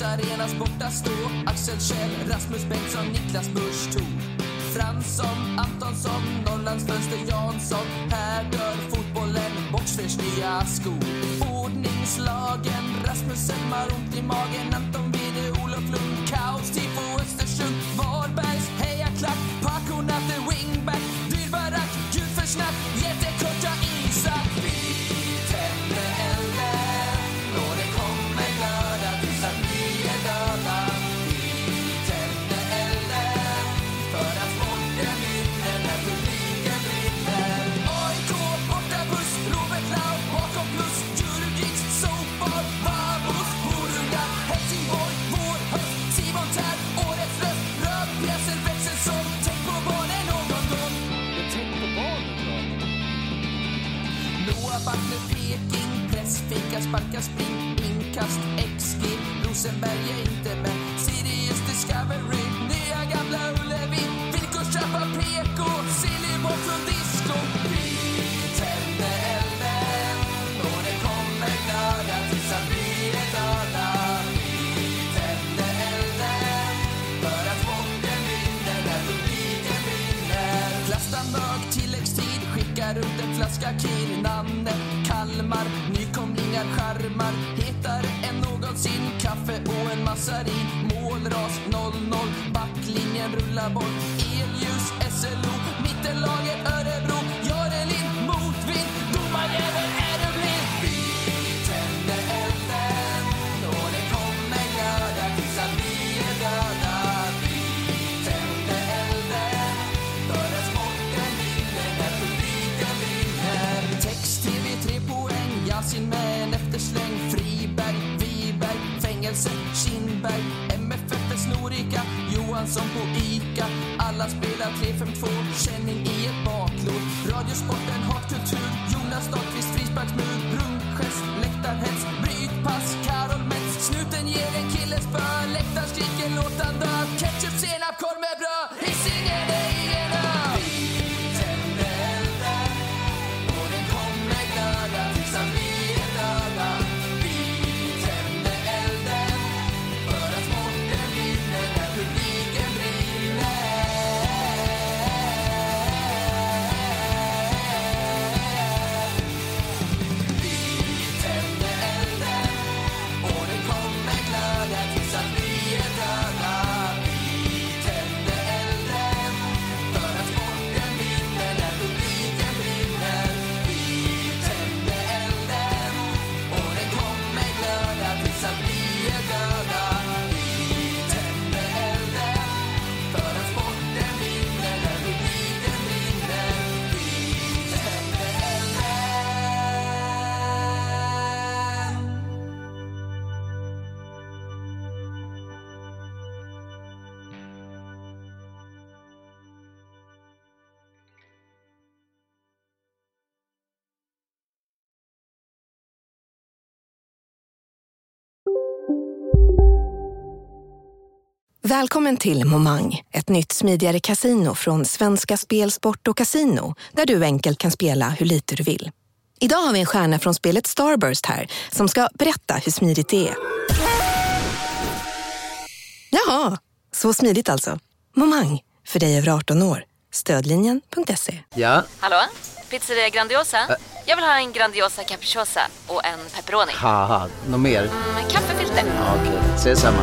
Stå Axel Kjell, Rasmus Bengtsson, Niklas Busch Thor Fransson, Antonsson, Norrlands fönster Jansson. Här dör fotbollen, Boxfors nya skor. Ordningslagen, Rasmus Elmar, ont i magen. Anton Wide, Olof Lund, kaos, tifo Östersund Varbergs Välkommen till Momang, ett nytt smidigare casino från Svenska Spel, Sport och Casino där du enkelt kan spela hur lite du vill. Idag har vi en stjärna från spelet Starburst här som ska berätta hur smidigt det är. Jaha, så smidigt alltså. Momang, för dig över 18 år. Stödlinjen.se. Ja, Hallå? Pizzeria Grandiosa? Jag vill ha en Grandiosa capriciosa och en pepperoni. något mer? Med kaffefilter. Ja, Okej, ses samma.